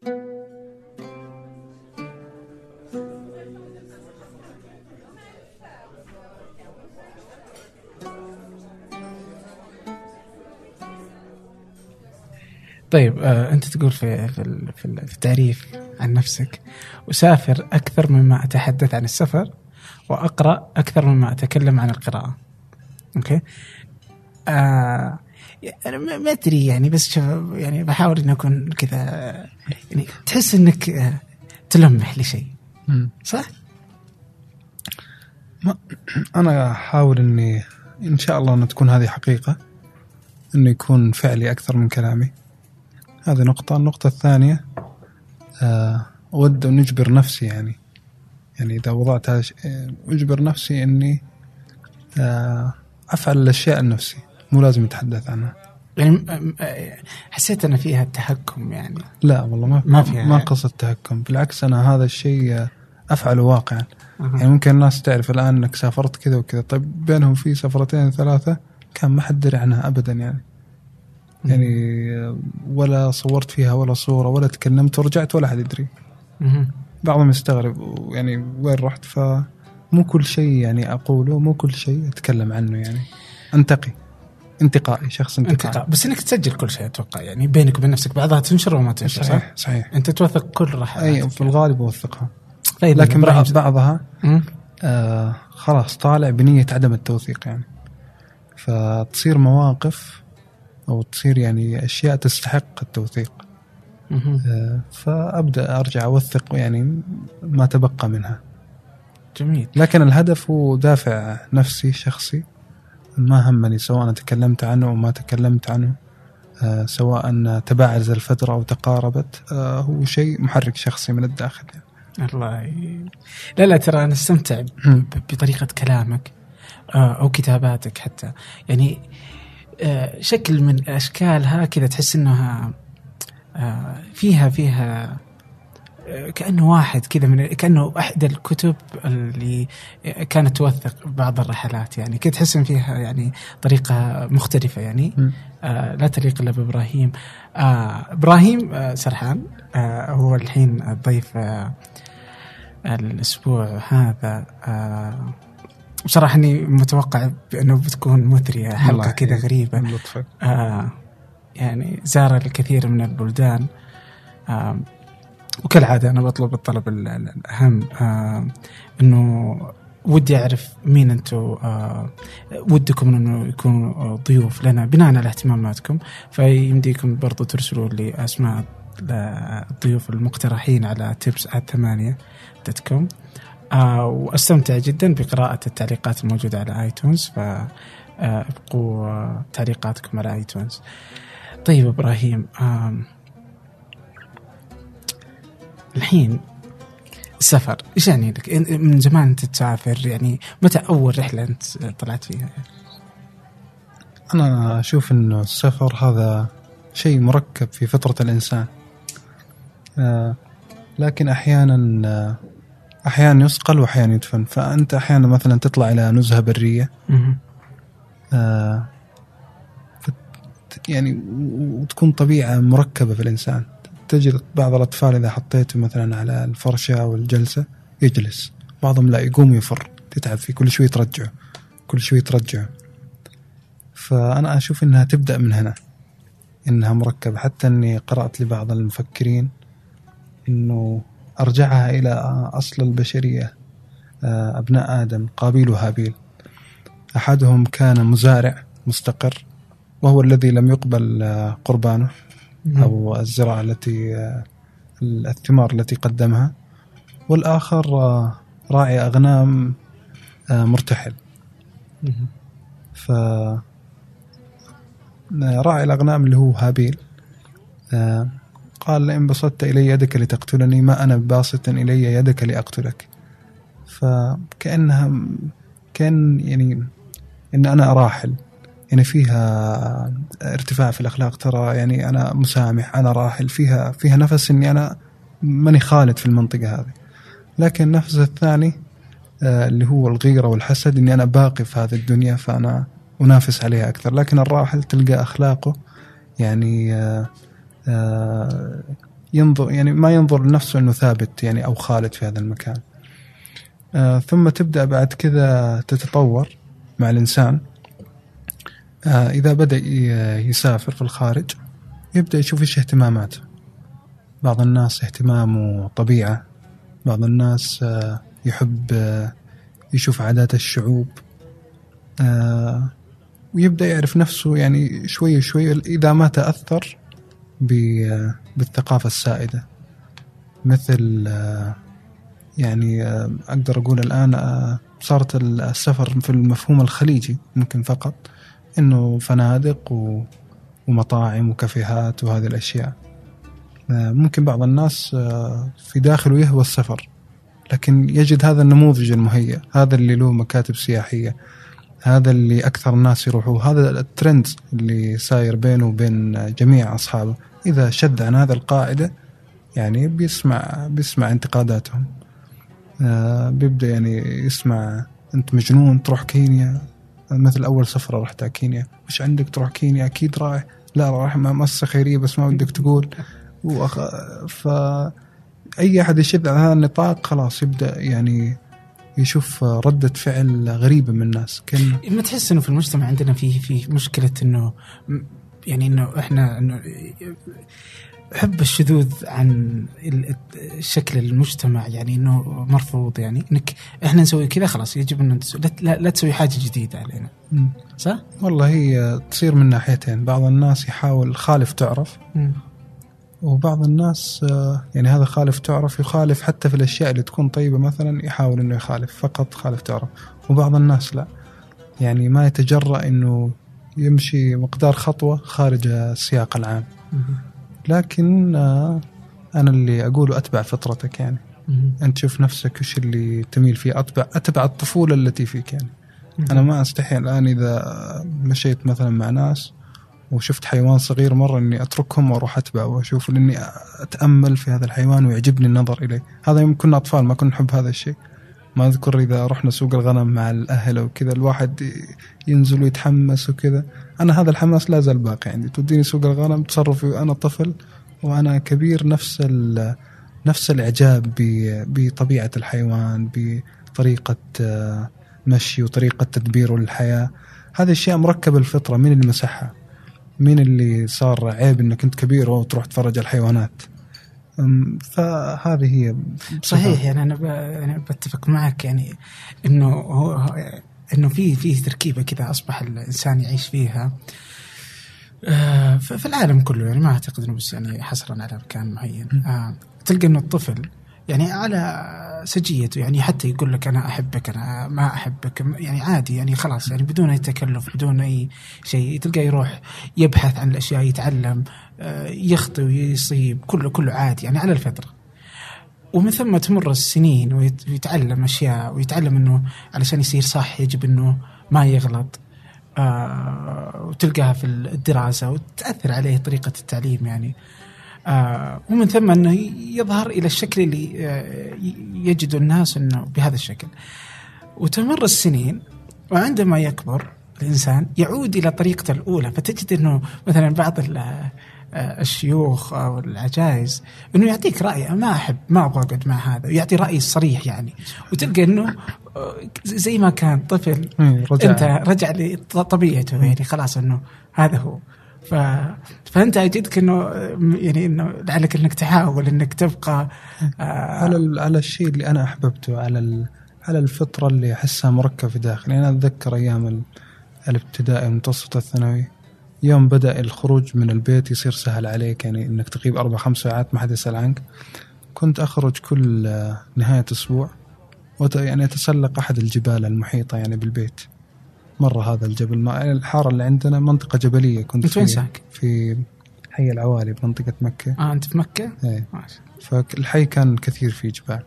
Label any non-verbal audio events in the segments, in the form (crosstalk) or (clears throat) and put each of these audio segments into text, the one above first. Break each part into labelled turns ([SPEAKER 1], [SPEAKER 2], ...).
[SPEAKER 1] طيب آه أنت تقول في في في التعريف عن نفسك أسافر أكثر مما أتحدث عن السفر وأقرأ أكثر مما أتكلم عن القراءة. أوكي؟ آه أنا ما ما أدري يعني بس يعني بحاول إني أكون كذا يعني تحس إنك آه، تلمح لشيء صح؟
[SPEAKER 2] أنا أحاول إني إن شاء الله إن تكون هذه حقيقة إنه يكون فعلي أكثر من كلامي. هذه نقطة. النقطة الثانية آه، أود أن أجبر نفسي يعني. يعني إذا وضعت هذا آه، أجبر نفسي إني أفعل الأشياء لنفسي مو لازم اتحدث عنها.
[SPEAKER 1] يعني حسيت ان فيها التحكم يعني.
[SPEAKER 2] لا والله ما
[SPEAKER 1] ما فيها.
[SPEAKER 2] ما. قصد تهكم بالعكس أنا هذا الشيء افعله واقعا.
[SPEAKER 1] أها.
[SPEAKER 2] يعني ممكن الناس تعرف الآن إنك سافرت كذا وكذا. طيب بينهم في سفرتين ثلاثة كان ما حد دري عنها ابدا يعني. يعني ولا صورت فيها ولا صورة ولا تكلمت ورجعت ولا حد يدري. بعضهم يستغرب يعني وين رحت فمو كل شيء يعني أقوله مو كل شيء أتكلم عنه يعني. أنتقي. انتقائي شخص انتقائي.
[SPEAKER 1] انتقاء بس إنك تسجل كل شيء أتوقع. يعني بينك وبين نفسك بعضها تنشر وما تنشر صح؟
[SPEAKER 2] صحيح. صحيح
[SPEAKER 1] أنت توثق كل رحلاتك
[SPEAKER 2] أي في الغالب أوثقها.
[SPEAKER 1] طيب
[SPEAKER 2] لكن
[SPEAKER 1] إبراهيم،
[SPEAKER 2] بعض بعضها. آه خلاص طالع بنية عدم التوثيق يعني. فتصير مواقف أو تصير يعني أشياء تستحق التوثيق. آه فأبدأ أرجع أوثق يعني ما تبقى منها.
[SPEAKER 1] جميل.
[SPEAKER 2] لكن الهدف هو دافع نفسي شخصي ما همني سواء تكلمت عنه أو ما تكلمت عنه آه سواء تباعد الفترة أو تقاربت آه هو شيء محرك شخصي من الداخل يعني.
[SPEAKER 1] الله ي... لا لا ترى أنا استمتع ب- بطريقة كلامك آه، أو كتاباتك حتى يعني شكل من اشكالها كذا تحس إنها آه، فيها فيها كأنه واحد كذا من كأنه إحدى الكتب اللي كانت توثق بعض الرحلات يعني. كذا تحس إن فيها يعني طريقة مختلفة يعني. آه، لا تليق إلا بإبراهيم. آه، إبراهيم آه، سرحان. آه، هو الحين الضيف آه، الأسبوع هذا. آه، بصراحة إني متوقع بأنه بتكون مثرية
[SPEAKER 2] حلقة
[SPEAKER 1] كذا.
[SPEAKER 2] غريبة.
[SPEAKER 1] آه يعني زار الكثير من البلدان. آه وكالعادة أنا بطلب الطلب ال- ال- الأهم آه أنه ودي أعرف مين أنتم آه ودكم أنه يكونوا آه، ضيوف لنا بناء على اهتماماتكم. فيمديكم برضو ترسلوا لي أسماء الضيوف المقترحين على تيبس ثمانية كوم آه وأستمتع جدا بقراءة التعليقات الموجودة على iTunes ف آه، آه، تعليقاتكم على iTunes طيب إبراهيم آم، الحين السفر إيش يعني لك؟ من زمان أنت تسافر يعني متى أول رحلة أنت طلعت فيها؟
[SPEAKER 2] أنا أشوف أنه السفر هذا شيء مركب في فطرة الإنسان. آه، لكن أحيانا آه، أحيانا يصقل وأحيانا يدفن. فأنت أحيانا مثلا تطلع إلى نزهة برية.
[SPEAKER 1] مهم.
[SPEAKER 2] آه، يعني وتكون طبيعة مركبة في الإنسان. تجد بعض الأطفال إذا حطيته مثلا على الفرشة أو الجلسة يجلس. بعضهم لا يقوم يفر تتعب فيه كل شوي ترجعه كل شوي ترجعه. فأنا أشوف إنها تبدأ من هنا إنها مركبة. حتى إني قرأت لبعض المفكرين إنه أرجعها إلى أصل البشرية آه، أبناء آدم قابيل وهابيل. أحدهم كان مزارع مستقر وهو الذي لم يقبل آه، قربانه. أو الزراعة التي الثمار التي قدمها. والآخر آه، راعي أغنام آه، مرتحل. ف راعي الأغنام اللي هو هابيل. آه، قال لئن بسطت إلي يدك لتقتلني ما أنا باسط إلي يدك لأقتلك. فكأنها كأن يعني إن أنا راحل. يعني فيها ارتفاع في الأخلاق. ترى يعني أنا مسامح أنا راحل فيها فيها نفس إني أنا ماني خالد في المنطقة هذه. لكن النفس الثاني آه، اللي هو الغيرة والحسد إني أنا باقي في هذه الدنيا فأنا أنافس عليها أكثر. لكن الراحل تلقى أخلاقه يعني آه، آه، ينظر يعني ما ينظر لنفسه إنه ثابت يعني أو خالد في هذا المكان. ثم تبدأ بعد كذا تتطور مع الإنسان. آه إذا بدأ ي- يسافر في الخارج يبدأ يشوف إيش اهتماماته. بعض الناس اهتمامه طبيعة بعض الناس آه يحب آه يشوف عادات الشعوب ويبدأ يعرف نفسه يعني شوي شوي إذا ما تأثر ب- بالثقافة السائدة. مثل يعني أقدر أقول الآن آه، صارت السفر في المفهوم الخليجي ممكن فقط. إنه فنادق و- ومطاعم وكافيهات وهذه الأشياء. آه، ممكن بعض الناس آه، في داخله يهوى السفر لكن يجد هذا النموذج المهيأ هذا اللي له مكاتب سياحية هذا اللي أكثر الناس يروحوا هذا الترند اللي ساير بينه وبين جميع أصحابه. إذا شذ عن هذا القاعدة يعني بيسمع بيسمع انتقاداتهم. آه، بيبدأ يعني يسمع أنت مجنون تروح كينيا مثل أول سفرة رحت على كينيا. وش عندك تروح كينيا؟ أكيد رايح. لا رايح مع مؤسسة خيرية بس ما بدك تقول. وأخ... ف أي أحد يشد على هذا النطاق خلاص يبدأ يعني يشوف ردة فعل غريبة من الناس. كان
[SPEAKER 1] ما تحس إنه في المجتمع عندنا في في مشكلة إنه يعني إنه إحنا إنه حب الشذوذ عن شكل المجتمع يعني إنه مرفوض يعني. إنك إحنا نسوي كذا خلاص يجب أن لا, لا تسوي حاجة جديدة علينا. صح؟
[SPEAKER 2] والله هي تصير من ناحيتين. بعض الناس يحاول خالف تعرف. وبعض الناس آه، يعني هذا خالف تعرف يخالف حتى في الأشياء اللي تكون طيبة مثلا يحاول إنه يخالف. فقط خالف تعرف. وبعض الناس لا. يعني ما يتجرأ إنه يمشي مقدار خطوة خارج السياق العام. لكن آه، أنا اللي أقوله أتبع فطرتك يعني. أنت شوف نفسك وش اللي تميل فيه. أتبع أتبع الطفولة التي فيك يعني. أنا ما أستحي الآن إذا مشيت مثلا مع ناس وشفت حيوان صغير مرة إني أتركهم وأروح اتبعه وأشوف لإني أتأمل في هذا الحيوان ويعجبني النظر إليه. هذا يوم كنا أطفال ما كنا نحب هذا الشيء. ما أذكر إذا رحنا سوق الغنم مع الأهل وكذا الواحد ينزل ويتحمس وكذا. أنا هذا الحماس لا زال باقي عندي. توديني سوق الغنم تصرفي أنا طفل وأنا كبير نفس نفس الإعجاب ب- بطبيعة الحيوان بطريقة آه، مشي وطريقة تدبيره للحياه هذه اشياء مركبه الفطرة من اللي مسحها؟ مين اللي صار عيب إنك أنت كبير وتروح تفرج الحيوانات؟ أم، فهذه هي
[SPEAKER 1] صحيح يعني أنا ب... يعني بتفق معك يعني إنه هو إنه في في تركيبة كذا أصبح الإنسان يعيش فيها. آه، في العالم كله يعني ما أعتقد إنه بس يعني حصرا على مكان معين. آه، تلقى إنه الطفل يعني على سجيته يعني حتى يقول لك أنا أحبك أنا ما أحبك يعني عادي يعني خلاص يعني بدون أي تكلف بدون أي شيء تلقاه يروح يبحث عن الأشياء يتعلم. يخطئ ويصيب كله كله عادي يعني على الفطره ومن ثم تمر السنين ويت- ويتعلم أشياء ويتعلم إنه علشان يصير صح يجب إنه ما يغلط آه وتلقاها في الدراسة وتأثر عليه طريقة التعليم يعني. آه ومن ثم إنه يظهر إلى الشكل اللي آه يجد الناس إنه بهذا الشكل. وتمر السنين وعندما يكبر الإنسان يعود إلى طريقته الأولى فتجد إنه مثلا بعض الشيوخ أو العجائز إنه يعطيك رأي. ما أحب ما أبغى أقعد مع هذا. يعطي رأي صريح يعني. وتلقى إنه آه، زي ما كان طفل
[SPEAKER 2] إيه، رجع.
[SPEAKER 1] أنت رجع لطبيعته يعني خلاص إنه هذا هو. ف... فأنت أجدك إنه يعني إنه لعلك إنك تحاول إنك تبقى آه
[SPEAKER 2] على ال- على الشيء اللي أنا أحببته على ال- على الفطرة اللي أحسها مركبة في داخلي. أنا أتذكر أيام ال- الابتدائي المتوسط الثانوي. يوم بدأ الخروج من البيت يصير سهل عليك يعني إنك تغيب أربع خمس ساعات ما حد يسأل عنك كنت أخرج كل آه، نهاية أسبوع وت يعني أتسلق أحد الجبال المحيطة يعني بالبيت مرة هذا الجبل ما الحارة اللي عندنا منطقة جبلية كنت
[SPEAKER 1] أنت وين
[SPEAKER 2] في؟ في حي العوالي بمنطقة مكة
[SPEAKER 1] آه أنت في
[SPEAKER 2] مكة؟
[SPEAKER 1] إيه.
[SPEAKER 2] فالحي كان كثير فيه جبال.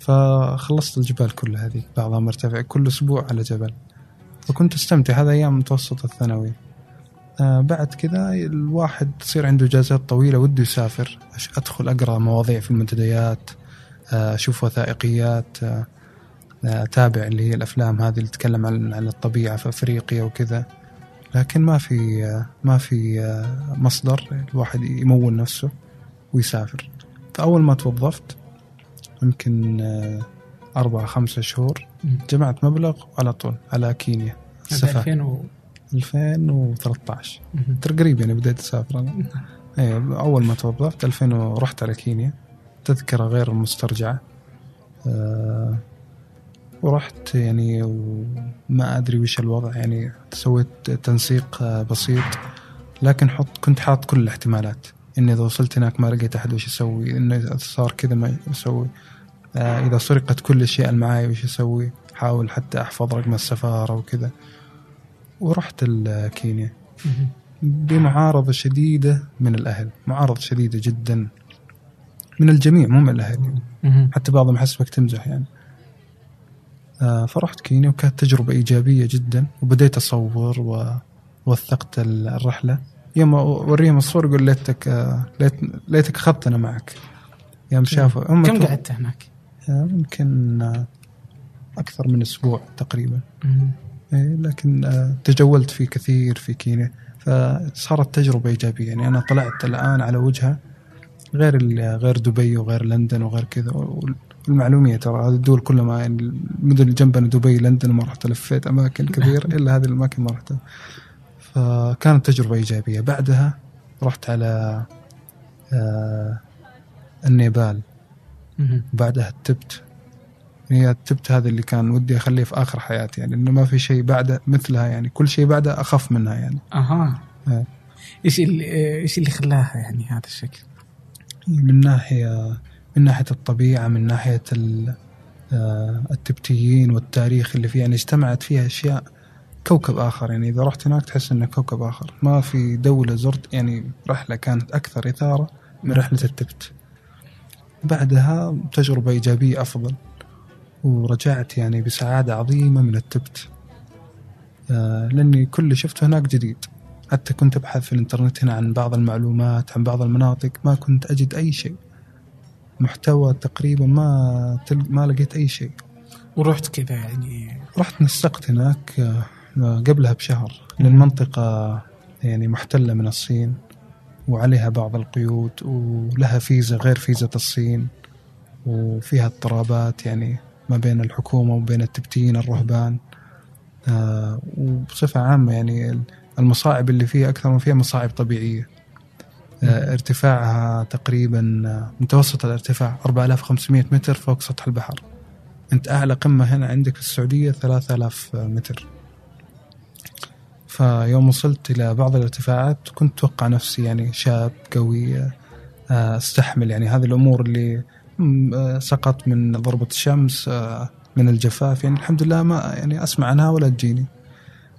[SPEAKER 2] فخلصت الجبال كلها هذه بعضها مرتفع كل أسبوع على جبل فكنت أستمتع هذا أيام متوسط الثانوي بعد كذا الواحد تصير عنده إجازات طويلة وده يسافر. أدخل أقرأ مواضيع في المنتديات آه أشوف وثائقيات آه آه، أتابع اللي هي الأفلام هذه اللي تتكلم عن عن الطبيعة في أفريقيا وكذا. لكن ما في آه، ما في آه، مصدر الواحد يمول نفسه ويسافر. فأول ما توظفت يمكن آه، أربعة خمسة شهور. جمعت مبلغ على طول على كينيا السفر
[SPEAKER 1] 2000 و
[SPEAKER 2] 2013
[SPEAKER 1] مهم.
[SPEAKER 2] ترى قريب يعني بديت أسافر أنا. إيه أول ما توظفت 2000 ورحت على كينيا. تذكرة غير مسترجعه أه ورحت يعني وما أدري وش الوضع. يعني سويت تنسيق بسيط لكن حط كنت حاط كل الاحتمالات. إني إذا وصلت هناك ما لقيت أحد وش أسوي إنه صار كذا ما أسوي آه إذا سرقت كل الاشياء اللي معاي وش أسوي حاول حتى أحفظ رقم السفارة وكذا. ورحت كينيا. بمعارضة شديدة من الأهل معارضة شديدة جدا من الجميع مو من الأهل يعني. حتى بعضهم يحسبك تمزح يعني. آه فرحت كينيا وكانت تجربة إيجابية جدا وبديت أصور ووثقت ال- الرحلة. يوم أوريهم الصور يقول ليتك آه ليت ليتك أخذتنا معك. يوم شافوا
[SPEAKER 1] كم قعدت هناك؟
[SPEAKER 2] آه، يمكن أكثر من أسبوع تقريبا. لكن آه، تجولت فيه كثير في كينيا. فصارت تجربة إيجابية. يعني أنا طلعت الآن على وجهة غير ال- غير دبي وغير لندن وغير كذا. والمعلومية ترى هذه الدول كلها ما يعني المدن اللي جنبنا دبي لندن ما رحت لفيت أماكن كثير. إلا هذه الأماكن ما رحتها فكانت تجربة إيجابية. بعدها رحت على آه، النيبال. بعدها التبت هي التبت هذا اللي كان ودي أخليه في آخر حياتي يعني إنه ما في شيء بعده مثلها يعني كل شيء بعده أخف منها يعني. أها.
[SPEAKER 1] إيش اللي إيش اللي خلاها يعني هذا الشكل؟
[SPEAKER 2] من ناحية من ناحية الطبيعة من ناحية ال- آه، التبتيين والتاريخ اللي فيها يعني اجتمعت فيها أشياء كوكب آخر يعني إذا رحت هناك تحس إنه كوكب آخر. ما في دولة زرت يعني رحلة كانت أكثر إثارة من رحلة التبت. بعدها تجربة إيجابية أفضل. ورجعت يعني بسعادة عظيمة من التبت. آه، لأني كل اللي شفته هناك جديد. حتى كنت أبحث في الإنترنت هنا عن بعض المعلومات عن بعض المناطق ما كنت أجد أي شيء. محتوى تقريبا ما تل... ما لقيت أي شيء.
[SPEAKER 1] ورحت كذا يعني.
[SPEAKER 2] رحت نسقت هناك آه، قبلها بشهر لأن منطقة يعني محتلة من الصين وعليها بعض القيود ولها فيزا غير فيزا الصين وفيها اضطرابات يعني. ما بين الحكومة وبين التبتيين الرهبان. آه، وبصفة عامة يعني المصاعب اللي فيها أكثر من فيها مصاعب طبيعية. آه، ارتفاعها تقريبا آه، متوسط الارتفاع 4500 متر فوق سطح البحر. أنت أعلى قمة هنا عندك في السعودية 3000 متر. فيوم وصلت إلى بعض الارتفاعات كنت أتوقع نفسي يعني شاب قوي أستحمل يعني هذه الأمور اللي سقط من ضربة الشمس آه، من الجفاف. يعني الحمد لله ما يعني أسمع عنها ولا تجيني.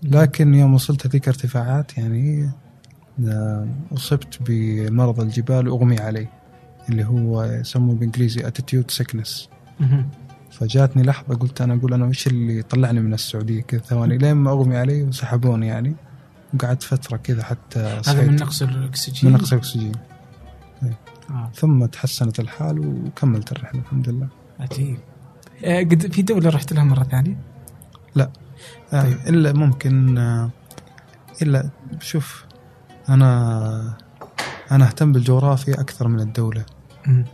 [SPEAKER 2] لكن يوم وصلت هذيك ارتفاعات يعني آه، أصبت بمرض الجبال واغمي علي اللي هو يسموه بالانجليزي altitude sickness
[SPEAKER 1] مهم.
[SPEAKER 2] فجاتني لحظة قلت أنا أقول أنا وش اللي طلعني من السعودية كذا؟ ثواني لين ما أغمي علي وسحبوني يعني. وقعدت فترة كذا حتى
[SPEAKER 1] هذا من نقص الأكسجين.
[SPEAKER 2] من نقص الأكسجين.
[SPEAKER 1] آه.
[SPEAKER 2] ثم تحسنت الحال وكملت الرحلة الحمد لله
[SPEAKER 1] عجيب آه، قد في دولة رحت لها مرة ثانية؟
[SPEAKER 2] لا آه
[SPEAKER 1] طيب.
[SPEAKER 2] إلا ممكن آه إلا شوف أنا أنا أهتم بالجغرافيا أكثر من الدولة
[SPEAKER 1] مم.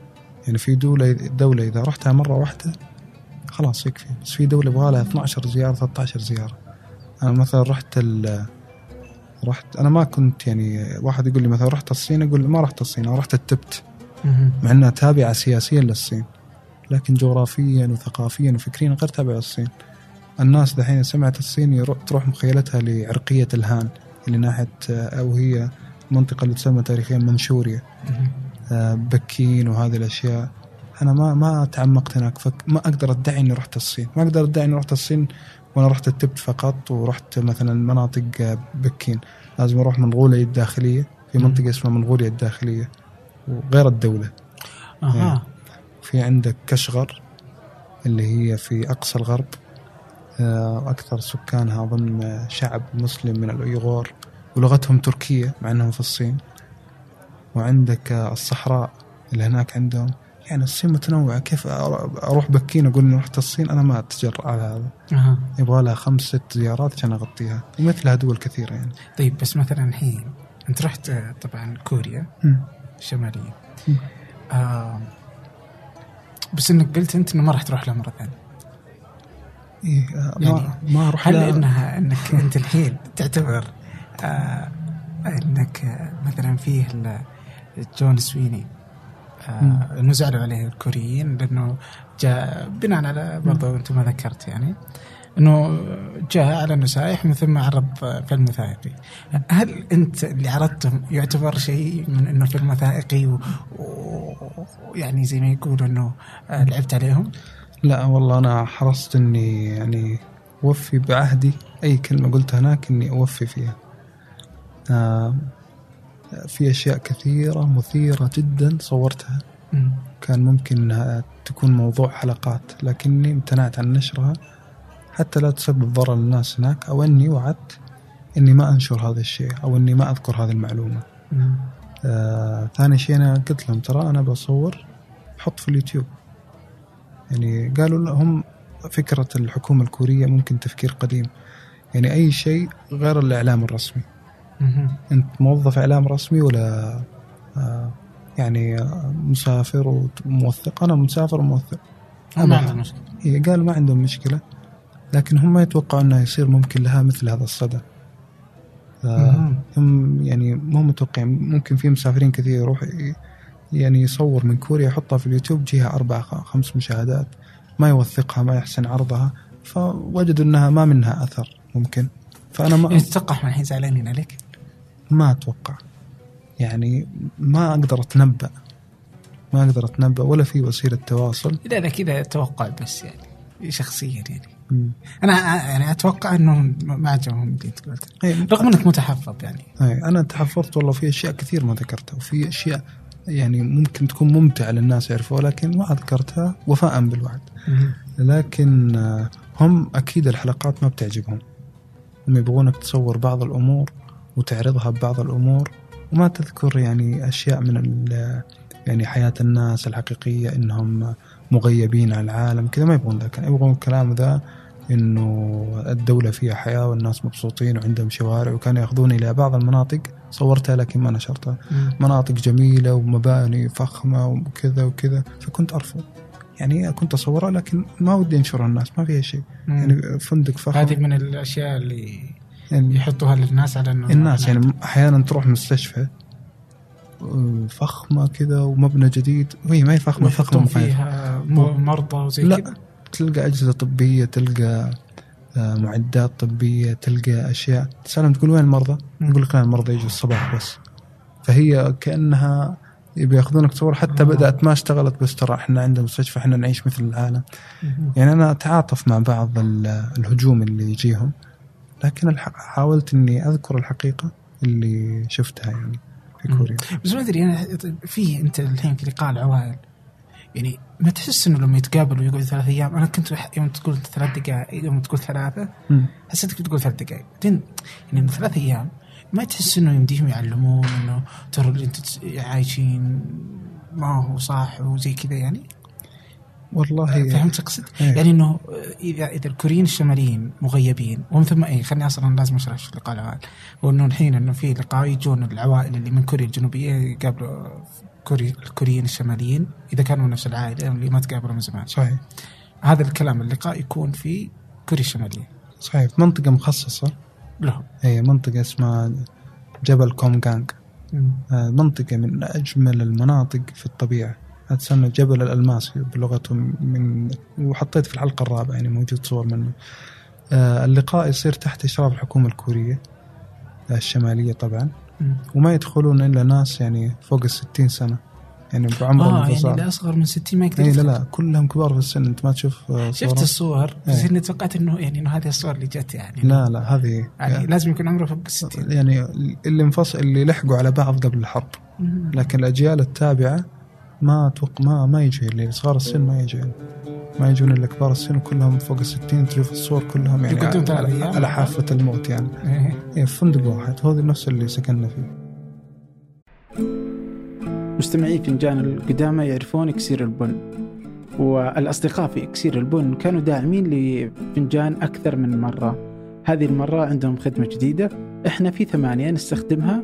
[SPEAKER 2] يعني في دولة دولة إذا رحتها مرة واحدة خلاص يكفي بس في دولة يبغى لها 12 زيارة 13 زيارة أنا مثلا رحت ال رحت أنا ما كنت يعني واحد يقول لي مثلا رحت الصين أقول ما رحت الصين أنا رحت التبت. مع أنها تابعة سياسيا للصين لكن جغرافيا وثقافيا وفكريا غير تابعة للصين. الناس دحين سمعت الصين تروح مخيلتها لعرقية الهان اللي ناحية أو هي المنطقة اللي تسمى تاريخيا منشوريا. آه، بكين وهذه الأشياء. أنا ما ما تعمقت هناك فك ما أقدر أدعي إني رحت الصين. ما أقدر أدعي إني رحت الصين وأنا رحت التبت فقط ورحت مثلا مناطق بكين. لازم أروح منغوليا الداخلية في. منطقة اسمها منغوليا الداخلية وغير الدولة.
[SPEAKER 1] أها.
[SPEAKER 2] في عندك كشغر اللي هي في أقصى الغرب. آه، أكثر سكانها أظن شعب مسلم من الأيغور ولغتهم تركية مع إنهم في الصين. وعندك الصحراء اللي هناك عندهم. يعني الصين متنوعة. كيف أروح بكين أقول اني رحت الصين؟ أنا ما أتجرأ على هذا.
[SPEAKER 1] أها.
[SPEAKER 2] يبغى لها خمس ست زيارات عشان أغطيها. ومثلها دول كثيرة يعني.
[SPEAKER 1] طيب بس مثلا الحين أنت رحت آه، طبعا كوريا.
[SPEAKER 2] مم.
[SPEAKER 1] الشمالية آه بس إنك قلت أنت إنه ما راح تروح لها مرة ثانية.
[SPEAKER 2] إيه آه،
[SPEAKER 1] يعني
[SPEAKER 2] ما ما أروح
[SPEAKER 1] هل انها إنك أنت الحين تعتبر آه إنك آه، مثلا فيه جون سويني انه زعلوا عليه الكوريين لأنه جاء بناء على برضه أنت ما ذكرت يعني إنه جاء على نسائح من ثم عرض فيلم وثائقي هل أنت اللي عرضته يعتبر شيء من إنه فيلم وثائقي ويعني و... يعني زي ما يقولوا إنه آه، لعبت عليهم؟
[SPEAKER 2] لا والله أنا حرصت إني يعني أوفي بعهدي أي كلمة قلتها هناك إني أوفي فيها. آه في أشياء كثيرة مثيرة جدا صورتها. كان ممكن إنها تكون موضوع حلقات لكني امتنعت عن نشرها حتى لا تسبب ضرر للناس هناك أو إني وعدت إني ما أنشر هذا الشيء أو إني ما أذكر هذه
[SPEAKER 1] المعلومة.
[SPEAKER 2] آه ثاني شيء أنا قلت لهم ترى أنا بصور حط في اليوتيوب. يعني قالوا لا هم فكرة الحكومة الكورية ممكن تفكير قديم. يعني أي شيء غير الإعلام الرسمي. أنت موظف إعلام رسمي ولا آه يعني مسافر وموثق؟ أنا مسافر وموثق.
[SPEAKER 1] ما عندهم مشكلة.
[SPEAKER 2] هي قالوا ما عندهم مشكلة لكن هم ما يتوقعوا أنه يصير ممكن لها مثل هذا الصدى. آه،. هم يعني مو متوقعين. ممكن في مسافرين كثير يروح يعني يصور من كوريا يحطها في اليوتيوب جيها أربع خمس مشاهدات ما يوثقها ما يحسن عرضها فوجدوا أنها ما منها أثر ممكن. فأنا ما
[SPEAKER 1] تتوقع إحنا الحين زعلانين عليك؟
[SPEAKER 2] ما أتوقع. يعني ما أقدر أتنبأ. ما أقدر أتنبأ ولا في وسيلة تواصل.
[SPEAKER 1] لا لا كذا توقع بس يعني شخصيا يعني.
[SPEAKER 2] مم.
[SPEAKER 1] أنا يعني أتوقع انهم ما عجبهم اللي أنت قلته
[SPEAKER 2] إيه،
[SPEAKER 1] رغم إنك متحفظ يعني.
[SPEAKER 2] أي أنا تحفظت والله في أشياء كثير ما ذكرتها وفي أشياء يعني ممكن تكون ممتعة للناس يعرفوها لكن ما ذكرتها وفاء بالوعد. لكن آه، هم أكيد الحلقات ما بتعجبهم. هم يبغونك تصور بعض الأمور وتعرضها ببعض الأمور وما تذكر يعني أشياء من يعني حياة الناس الحقيقية إنهم مغيبين عن العالم كذا ما يبغون ذا يبغون الكلام ذا إنه الدولة فيها حياة والناس مبسوطين وعندهم شوارع وكانوا ياخذوني إلى بعض المناطق صورتها لكن ما نشرتها. مناطق جميلة ومباني فخمة وكذا وكذا فكنت أرفض. يعني كنت أصورها لكن ما ودي أنشرها الناس ما فيها شيء. يعني فندق فخم.
[SPEAKER 1] هذه من الأشياء اللي
[SPEAKER 2] يعني
[SPEAKER 1] يحطوها للناس على إنه
[SPEAKER 2] الناس يعني أحيانا تروح مستشفى فخمة كذا ومبنى جديد. وهي ما هي فخمة فخمة
[SPEAKER 1] يحطون
[SPEAKER 2] مخيف.
[SPEAKER 1] فيها مرضى وزي
[SPEAKER 2] لا
[SPEAKER 1] كذا.
[SPEAKER 2] تلقى أجهزة طبية تلقى آه، معدات طبية تلقى أشياء. تسألهم تقول وين المرضى؟ يقول لك لا المرضى يجوا الصباح بس. فهي كأنها يبي ياخذونك تصور. حتى
[SPEAKER 1] آه.
[SPEAKER 2] بدأت ما اشتغلت بس ترى إحنا عندنا مستشفى إحنا نعيش مثل العالم. يعني أنا أتعاطف مع بعض ال- الهجوم اللي يجيهم. لكن حاولت إني أذكر الحقيقة اللي شفتها يعني في. كوريا
[SPEAKER 1] بس ما أدري أنا في أنت الحين في لقاء العوائل يعني ما تحس إنه لما يتقابلوا يقعدوا ثلاث أيام أنا كنت يوم تقول ثلاث دقائق يوم تقول
[SPEAKER 2] ثلاثة.
[SPEAKER 1] حسيتك بتقول ثلاث دقائق بعدين يعني من ثلاث أيام ما تحس إنه يمديهم يعلمون إنه ترى اللي أنتم عايشين ما هو صح وزي كذا يعني
[SPEAKER 2] والله.
[SPEAKER 1] فهمت اقصد؟
[SPEAKER 2] إيه.
[SPEAKER 1] يعني إنه إذا إذا الكوريين الشماليين مغيبين ومن ثم اي خليني أصلا لازم أشرح في لقاء العوائل وإنه الحين إنه في لقاء يجون العوائل اللي من كوريا الجنوبية يقابلوا كوري الكوريين الشماليين إذا كانوا نفس العائلة اللي ما تقابلوا من زمان.
[SPEAKER 2] صحيح.
[SPEAKER 1] هذا الكلام اللقاء يكون في كوريا الشمالية.
[SPEAKER 2] صحيح. في منطقة مخصصة.
[SPEAKER 1] لهم.
[SPEAKER 2] هي منطقة اسمها جبل كومغانغ آه، منطقة من أجمل المناطق في الطبيعة. تسمى جبل الألماس بلغتهم من وحطيت في الحلقة الرابعة يعني موجود صور منه آه، اللقاء يصير تحت إشراف الحكومة الكورية آه، الشمالية طبعا. وما يدخلون إلا ناس يعني فوق الستين سنة يعني بعمر
[SPEAKER 1] آه يعني اللي أصغر من 60 ما يقدر
[SPEAKER 2] اي لا. لا كلهم كبار في السن أنت ما تشوف آه،
[SPEAKER 1] شفت
[SPEAKER 2] صورهم؟
[SPEAKER 1] الصور بس
[SPEAKER 2] إيه.
[SPEAKER 1] إني توقعت انه يعني إنه هذه الصور اللي جت يعني
[SPEAKER 2] لا لا هذه
[SPEAKER 1] يعني لازم يكون عمره فوق 60
[SPEAKER 2] يعني اللي انفصل اللي لحقوا على بعض قبل الحرب. لكن الأجيال التابعة ما أتوقع ما ما يجي اللي صغار السن ما يجي. ما يجون إلا كبار السن كلهم فوق الستين تشوف الصور كلهم يعني على. على حافة الموت يعني.
[SPEAKER 1] إيه.
[SPEAKER 2] إيه، في فندق واحد. هذا نفس اللي سكننا فيه.
[SPEAKER 1] مستمعي فنجان القدامى يعرفون إكسير البن. والأصدقاء في إكسير البن كانوا داعمين لفنجان أكثر من مرة. هذه المرة عندهم خدمة جديدة. إحنا في ثمانية نستخدمها.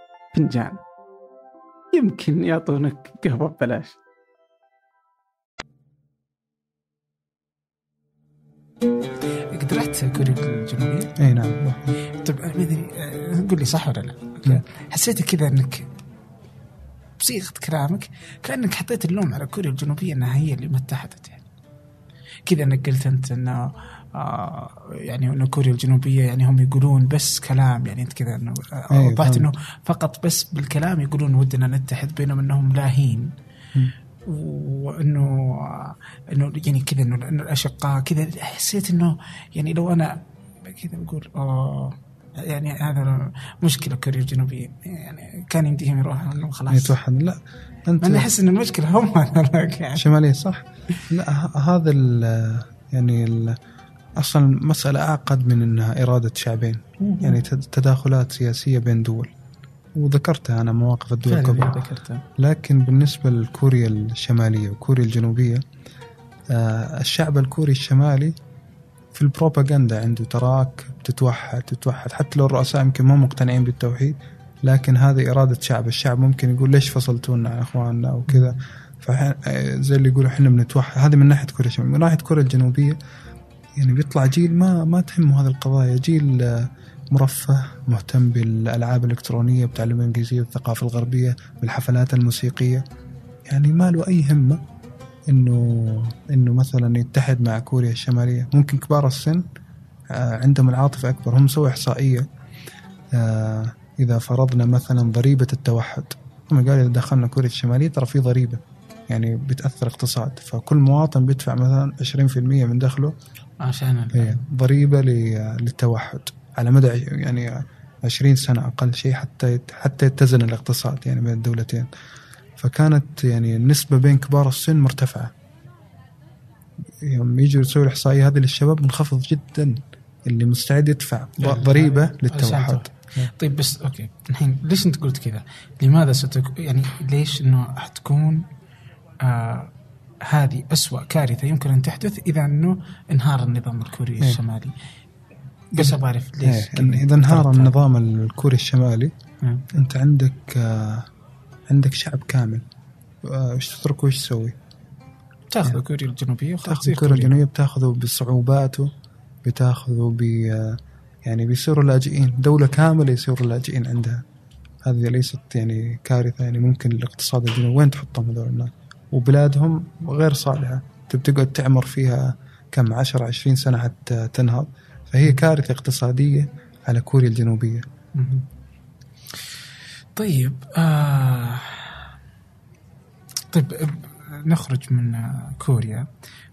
[SPEAKER 1] فنجان. يمكن يعطونك قهوة ببلاش. قد رحت كوريا الجنوبية؟
[SPEAKER 2] إي نعم.
[SPEAKER 1] طيب ما أدري آه، قول لي صح ولا لا؟ حسيت كذا إنك بصيغة كلامك كأنك حطيت اللوم على كوريا الجنوبية إنها هي اللي ما اتحدت يعني. كذا إنك قلت أنت إنه يعني إنه كوريا الجنوبية يعني هم يقولون بس كلام يعني أنت كذا إنه آه،
[SPEAKER 2] أيوة،
[SPEAKER 1] وضحت. إنه فقط بس بالكلام يقولون ودنا نتحد بينما إنهم لاهين. وإنه إنه يعني كذا إنه الأشقاء كذا حسيت إنه يعني لو أنا كذا بقول آه يعني هذا مشكلة كوريا الجنوبية يعني كان يمديهم يروحوا خلاص.
[SPEAKER 2] يتوحد لا
[SPEAKER 1] أنت أنا أحس إن المشكلة هم يعني.
[SPEAKER 2] شمالية صح. لا هذا ال يعني ال أصلا المسألة أعقد من انها إرادة شعبين يعني تد- تداخلات سياسية بين دول. وذكرتها أنا مواقف الدول قبل
[SPEAKER 1] ذكرتها.
[SPEAKER 2] لكن بالنسبة لكوريا الشمالية وكوريا الجنوبية آه، الشعب الكوري الشمالي في البروباغندا عنده تراك تتوحد تتوحد. حتى لو الرؤساء يمكن ما مقتنعين بالتوحيد لكن هذه إرادة شعب. الشعب ممكن يقول ليش فصلتونا عن إخواننا وكذا؟ فح- آه، زي اللي يقولوا إحنا بنتوحد. هذه من ناحية كوريا الشمالية. من ناحية كوريا الجنوبية يعني بيطلع جيل ما ما تهمه هذه القضايا. جيل آه، مرفه مهتم بالألعاب الإلكترونية بتعلم الانجليزيه والثقافه الغربية بالحفلات الموسيقية. يعني ما له أي همه انه إنه مثلا يتحد مع كوريا الشمالية. ممكن كبار السن آه، عندهم العاطفة أكبر هم سووا إحصائية. آه، إذا فرضنا مثلا ضريبة التوحد هم قالوا إذا دخلنا كوريا الشمالية ترى في ضريبة. يعني بتأثر اقتصاد. فكل مواطن بيدفع مثلا 20% من دخله
[SPEAKER 1] عشان
[SPEAKER 2] إيه، ل- للتوحد على مدى يعني 20 سنة أقل شيء حتى حتى يتزن الاقتصاد يعني بين الدولتين. فكانت يعني النسبة بين كبار السن مرتفعة. يوم يجوا يسوي الإحصائية هذه للشباب منخفض جدا. اللي مستعد يدفع ض-
[SPEAKER 1] يعني
[SPEAKER 2] ضريبة
[SPEAKER 1] عشان
[SPEAKER 2] للتوحد
[SPEAKER 1] طيب بس أوكي. الحين ليش أنت قلت كذا؟ لماذا ستك يعني ليش إنه حتكون آه هذه أسوأ كارثة يمكن أن تحدث إذا أنه انهار النظام الكوري
[SPEAKER 2] إيه.
[SPEAKER 1] الشمالي بس أبغى أعرف ليش
[SPEAKER 2] إيه، إذا انهار. النظام الكوري الشمالي
[SPEAKER 1] إيه.
[SPEAKER 2] أنت عندك آه، عندك شعب كامل آه، إيش تترك وايش تسوي؟
[SPEAKER 1] تاخذ كوريا الجنوبية
[SPEAKER 2] تاخذ كوريا الجنوبية بتاخذه بصعوباته بتاخذه ب يعني بيصيروا لاجئين دولة كاملة يصيروا لاجئين عندها هذه ليست يعني كارثة يعني ممكن الاقتصاد الجنوبي وين تحطهم هذول الناس وبلادهم غير صالحة. تقعد تعمر فيها كم 10 20 سنة حتى تنهض. فهي كارثة اقتصادية على كوريا الجنوبية.
[SPEAKER 1] طيب آه طيب نخرج من كوريا.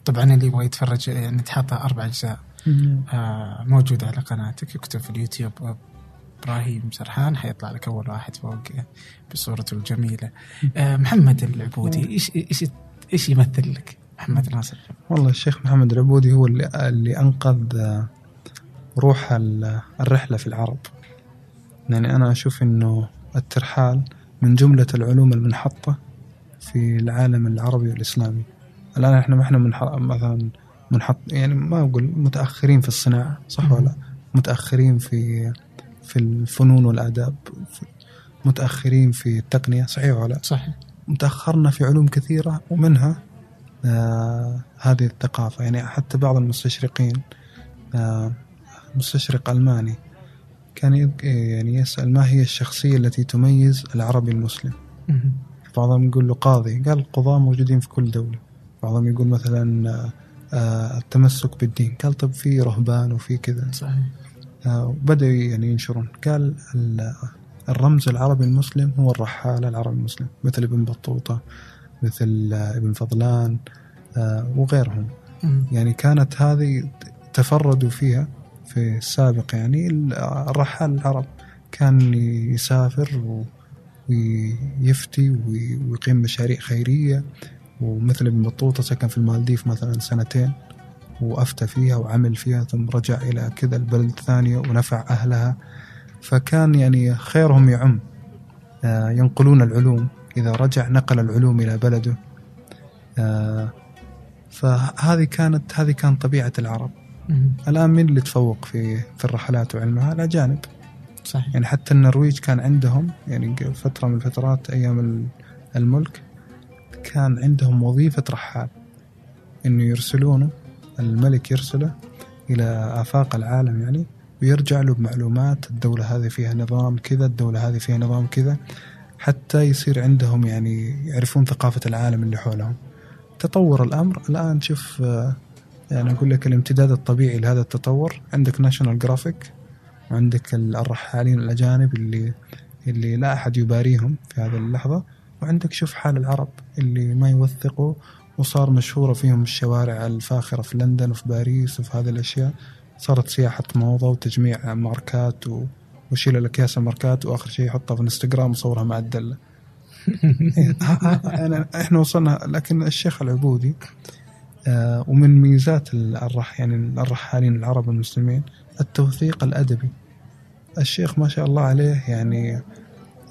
[SPEAKER 1] طبعا اللي يبغى يتفرج يعني تحطها أربع أجزاء آه موجودة على قناتك اكتب في اليوتيوب إبراهيم سرحان حيطلع لك أول واحد فوق بصورته الجميلة. آه محمد العبودي إيش إيش إيش يمثل لك؟ محمد ناصر.
[SPEAKER 2] والله الشيخ محمد العبودي هو اللي, اللي أنقذ آه، روح ال- الرحلة في العرب. يعني أنا أشوف أنه الترحال من جملة العلوم المنحطة في العالم العربي والإسلامي. الآن إحنا ما إحنا منح... مثلا منحط يعني ما أقول متأخرين في الصناعة صح ولا لا؟ متأخرين في في الفنون والآداب متأخرين في التقنية صحيح ولا لا؟
[SPEAKER 1] صحيح.
[SPEAKER 2] تأخرنا في علوم كثيرة ومنها آه هذه الثقافة. يعني حتى بعض المستشرقين آه مستشرق ألماني كان يعني يسأل ما هي الشخصية التي تميز العربي المسلم. بعضهم يقول له قاضي. قال القضاة موجودين في كل دولة. بعضهم يقول مثلا آه، آه، التمسك بالدين. قال طب في رهبان وفي كذا.
[SPEAKER 1] صحيح.
[SPEAKER 2] آه، بدأوا يعني ينشرون. قال ال- الرمز العربي المسلم هو الرحال العربي المسلم مثل ابن بطوطة مثل آه، ابن فضلان آه، وغيرهم. يعني كانت هذه تفردوا فيها في السابق يعني الرحال العرب كان يسافر ويفتي وي- ويقيم مشاريع خيرية. ومثل ابن بطوطة سكن في المالديف مثلا سنتين. وأفتى فيها وعمل فيها ثم رجع إلى كذا البلد الثانية ونفع أهلها. فكان يعني خيرهم يعم آه، ينقلون العلوم. إذا رجع نقل العلوم إلى بلده. آه، فهذه كانت هذه كانت طبيعة العرب. الآن من اللي تفوق في في الرحلات وعلمها؟ الأجانب
[SPEAKER 1] صحيح.
[SPEAKER 2] يعني حتى النرويج كان عندهم يعني فترة من الفترات أيام ال- الملك كان عندهم وظيفة رحال. إنه يرسلونه الملك يرسله إلى آفاق العالم يعني ويرجع له بمعلومات الدولة هذه فيها نظام كذا الدولة هذه فيها نظام كذا حتى يصير عندهم يعني يعرفون ثقافة العالم اللي حولهم. تطور الأمر. الآن شوف آه، يعني أقول لك الامتداد الطبيعي لهذا التطور. عندك National Geographic وعندك ال- الرحالين الأجانب اللي اللي لا أحد يباريهم في هذه اللحظة وعندك شوف حال العرب اللي ما يوثقوا وصار مشهورة فيهم الشوارع الفاخرة في لندن وفي باريس وفي هذه الأشياء. صارت سياحة موضة وتجميع ماركات و... وشيل الأكياس الماركات وآخر شيء يحطها في الانستغرام وصورها مع الدلة. (laughs) يعني إحنا وصلنا لكن الشيخ العبودي آه، ومن ميزات الرح يعني الرحالين العرب المسلمين التوثيق الأدبي. الشيخ ما شاء الله عليه يعني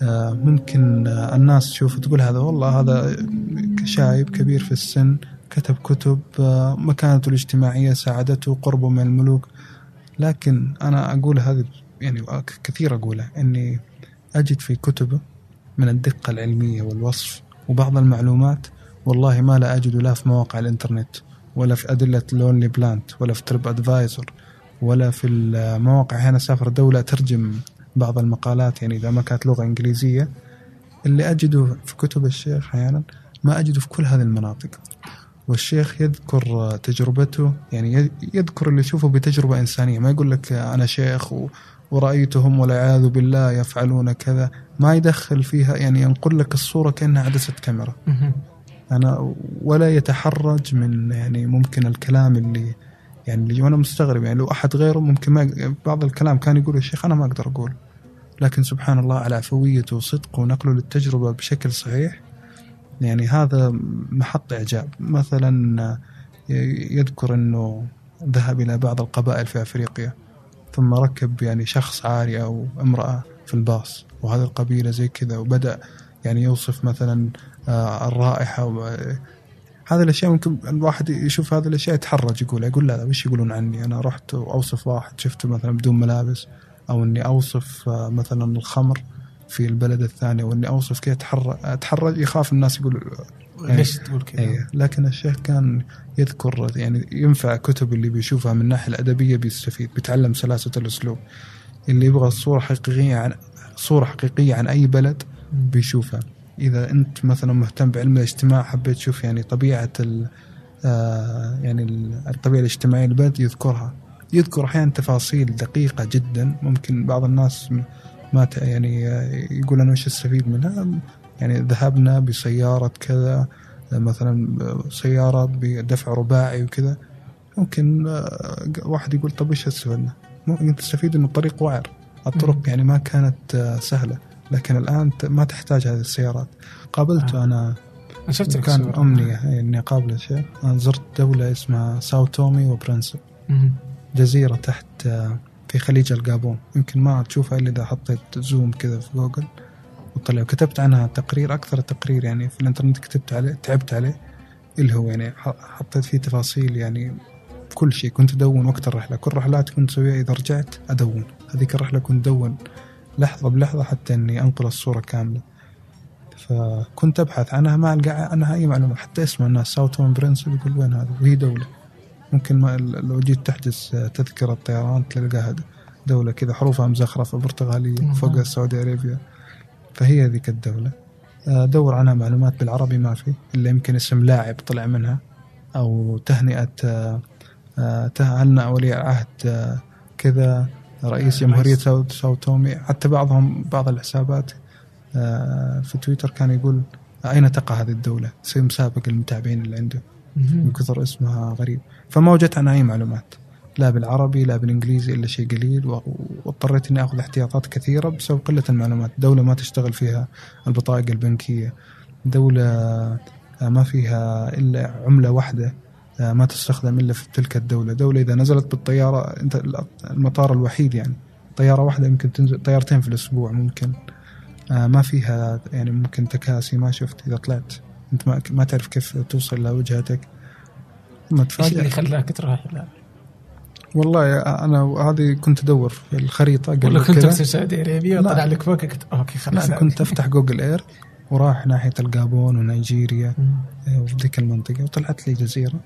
[SPEAKER 2] آه، ممكن آه، الناس تشوف تقول هذا والله هذا شايب كبير في السن كتب كتب آه، مكانته الاجتماعية ساعدته قربه من الملوك. لكن أنا أقول هذه يعني كثير أقولها أني أجد في كتبه من الدقة العلمية والوصف وبعض المعلومات والله ما لا أجد لا في مواقع الإنترنت ولا في أدلة لونلي بلانت ولا في ترب أدفايزر ولا في المواقع. هنا سافر دولة ترجم بعض المقالات يعني إذا ما كانت لغة إنجليزية. اللي أجده في كتب الشيخ أحيانا ما أجده في كل هذه المناطق. والشيخ يذكر تجربته يعني يذكر اللي يشوفه بتجربة إنسانية. ما يقول لك أنا شيخ ورأيتهم والعياذ بالله يفعلون كذا. ما يدخل فيها يعني ينقل لك الصورة كأنها عدسة كاميرا. أنا ولا يتحرج من يعني ممكن الكلام اللي يعني اللي وأنا مستغرب. يعني لو أحد غيره ممكن ما بعض الكلام كان يقول يا شيخ أنا ما أقدر أقول. لكن سبحان الله على عفويته وصدقه ونقله للتجربة بشكل صحيح يعني هذا محط إعجاب. مثلا يذكر أنه ذهب إلى بعض القبائل في أفريقيا ثم ركب يعني شخص عاري أو امرأة في الباص وهذه القبيلة زي كذا وبدأ يعني يوصف مثلا آه، الرائحة هذه الأشياء ممكن الواحد يشوف هذه الأشياء يتحرج يقول يقول لا لا وش يقولون عني؟ أنا رحت وأوصف واحد شفته مثلا بدون ملابس أو إني أوصف آه، مثلا الخمر في البلد الثاني وإني أوصف كذا أتحرج أتحرج يخاف الناس يقول يعني-
[SPEAKER 1] ليش تقول كذا؟
[SPEAKER 2] أيه. لكن الشيخ كان يذكر يعني ينفع كتب اللي بيشوفها من الناحيه الأدبية بيستفيد بيتعلم سلاسة الأسلوب اللي يبغى صورة حقيقية عن صورة حقيقية عن أي بلد بيشوفها إذا أنت مثلا مهتم بعلم الاجتماع حبيت تشوف يعني طبيعة ال آه يعني ال- الطبيعة الاجتماعية للبلد يذكرها يذكر أحيانا تفاصيل دقيقة جدا ممكن بعض الناس ما يعني آه، يقول أنا وش أستفيد منها؟ يعني ذهبنا بسيارة كذا مثلا سيارة بدفع رباعي وكذا. ممكن آه، واحد يقول طب إيش استفدنا؟ ممكن تستفيد انه الطريق وعر الطرق يعني ما كانت آه، سهلة. لكن الآن ت- ما تحتاج هذه السيارات. قابلته
[SPEAKER 1] آه.
[SPEAKER 2] أنا
[SPEAKER 1] أنا شفت
[SPEAKER 2] كان
[SPEAKER 1] صورة.
[SPEAKER 2] أمنية إني أقابله شيء. أنا زرت دولة اسمها ساو تومي وبرنسل
[SPEAKER 1] مهم.
[SPEAKER 2] جزيرة تحت آه، في خليج الجابون يمكن ما تشوفها إلا إذا حطيت zoom كذا في جوجل وطلع. كتبت عنها تقرير أكثر تقرير يعني في الإنترنت كتبت عليه تعبت عليه اللي هو يعني حطيت فيه تفاصيل يعني كل شيء. كنت أدون وقت الرحلة. كل رحلات كنت أسويها إذا رجعت أدون. هذيك الرحلة كنت أدون لحظة بلحظة حتى إني أنقل الصورة كاملة. فكنت أبحث. عنها ما ألقى عنها أي معلومة. حتى اسم الناس ساو تومي وبرينسيب يقول وين هذا؟ وهي دولة. ممكن ما لو جيت تحجز تذكرة طيران تلقاها دولة كذا حروفها مزخرفة برتغالية
[SPEAKER 1] مم.
[SPEAKER 2] فوق السعودية أرابيا. فهي ذيك الدولة. آه، دور عنها معلومات بالعربي ما في إلا يمكن اسم لاعب طلع منها أو تهنئة آه، آه، تهنأ ولي العهد كذا رئيس جمهورية ساو تومي حتى بعضهم بعض الحسابات في تويتر كان يقول أين تقع هذه الدولة؟ يصير مسابق المتابعين اللي عنده. من كثر اسمها غريب. فما وجدت عنها أي معلومات. لا بالعربي لا بالإنجليزي إلا شيء قليل واضطريت إني أخذ احتياطات كثيرة بسبب قلة المعلومات، دولة ما تشتغل فيها البطائق البنكية، دولة آه، ما فيها إلا عملة واحدة آه، ما تستخدم إلا في تلك الدولة، دولة إذا نزلت بالطيارة أنت المطار الوحيد يعني. طيارة واحدة يمكن تنزل طيارتين في الأسبوع ممكن. آه، ما فيها يعني ممكن تكاسي ما شفت إذا طلعت. أنت ما, ما تعرف كيف توصل لوجهتك. ثم
[SPEAKER 1] إيش اللي
[SPEAKER 2] تفاجئ
[SPEAKER 1] خلاك تروح
[SPEAKER 2] والله أنا هذه كنت أدور في الخريطة قبل
[SPEAKER 1] ولا كنت. في السعوديه العربيه. وطلع لك فوق كنت okay خلاص.
[SPEAKER 2] لا كنت أفتح جوجل إير وراح ناحية الجابون ونيجيريا. آه، وفي ذيك المنطقة وطلعت لي جزيرة.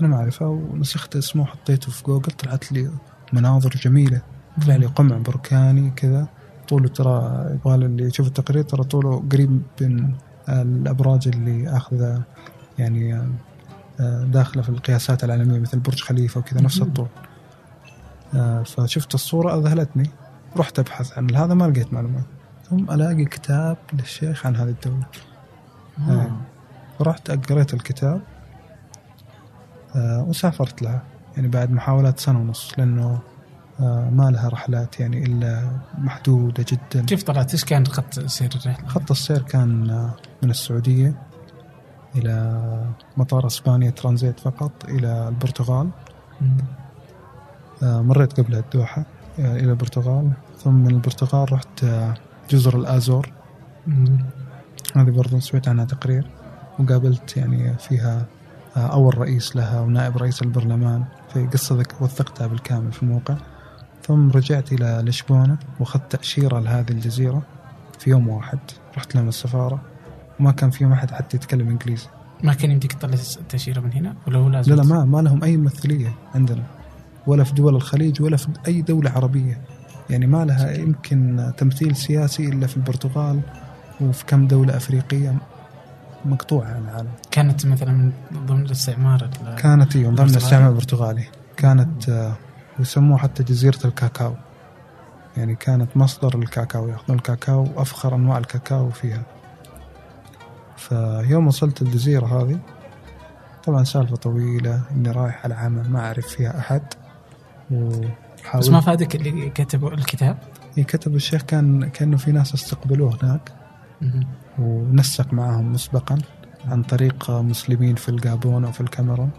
[SPEAKER 2] أنا ما أعرفها ونسخت اسمه وحطيته في جوجل طلعت لي مناظر جميلة. طلع لي قمع بركاني كذا. طوله ترى يبغى اللي يشوف التقرير ترى طوله قريب من الأبراج اللي آخذ يعني آه، داخله في القياسات العالمية مثل برج خليفة وكذا نفس. الطول. آه، فشفت الصورة أذهلتني. رحت أبحث عن هذا ما لقيت معلومات. ثم ألاقي كتاب للشيخ عن هذه الدولة.
[SPEAKER 1] آه.
[SPEAKER 2] رحت قريت الكتاب آه، وسافرت لها. يعني بعد محاولات سنة ونص لأنه آه، ما لها رحلات يعني إلا محدودة جدا.
[SPEAKER 1] كيف طلعت؟ إيش كان خط سير الرحلة؟
[SPEAKER 2] خط السير كان من السعودية إلى مطار إسبانيا ترانزيت فقط إلى البرتغال. مريت قبل الدوحة آه، إلى البرتغال ثم من البرتغال رحت جزر الآزور.
[SPEAKER 1] مم.
[SPEAKER 2] هذه برضو سويت عنها تقرير وقابلت يعني فيها أول رئيس لها ونائب رئيس البرلمان في ذك- وثقتها بالكامل في الموقع. ثم رجعت إلى لشبونة وأخذت تأشيرة لهذه الجزيرة في يوم واحد. رحت لهم السفارة وما كان فيهم أحد حتى يتكلم إنجليزي.
[SPEAKER 1] ما كان يمديك تطلع التأشيرة من هنا؟ ولا هو لازم
[SPEAKER 2] لا لا ما ما لهم أي ممثلية عندنا. ولا في دول الخليج ولا في أي دولة عربية. يعني ما لها يمكن تمثيل سياسي إلا في البرتغال وفي كم دولة أفريقية مقطوعة عن العالم.
[SPEAKER 1] كانت مثلا من ضمن الاستعمار ال-
[SPEAKER 2] كانت هي ضمن. الاستعمار البرتغالي. كانت يسموها حتى جزيرة الكاكاو. يعني كانت مصدر الكاكاو ياخذون الكاكاو وأفخر أنواع الكاكاو فيها. فيوم وصلت الجزيرة هذه طبعا سالفة طويلة إني رايح على عمل ما أعرف فيها أحد. وحاولت.
[SPEAKER 1] بس ما فادك اللي كتبوا الكتاب؟
[SPEAKER 2] إيه، كتب الشيخ كان كأنه في ناس استقبلوه هناك. ونسق معهم مسبقا عن طريق مسلمين في الجابون أو في الكاميرون.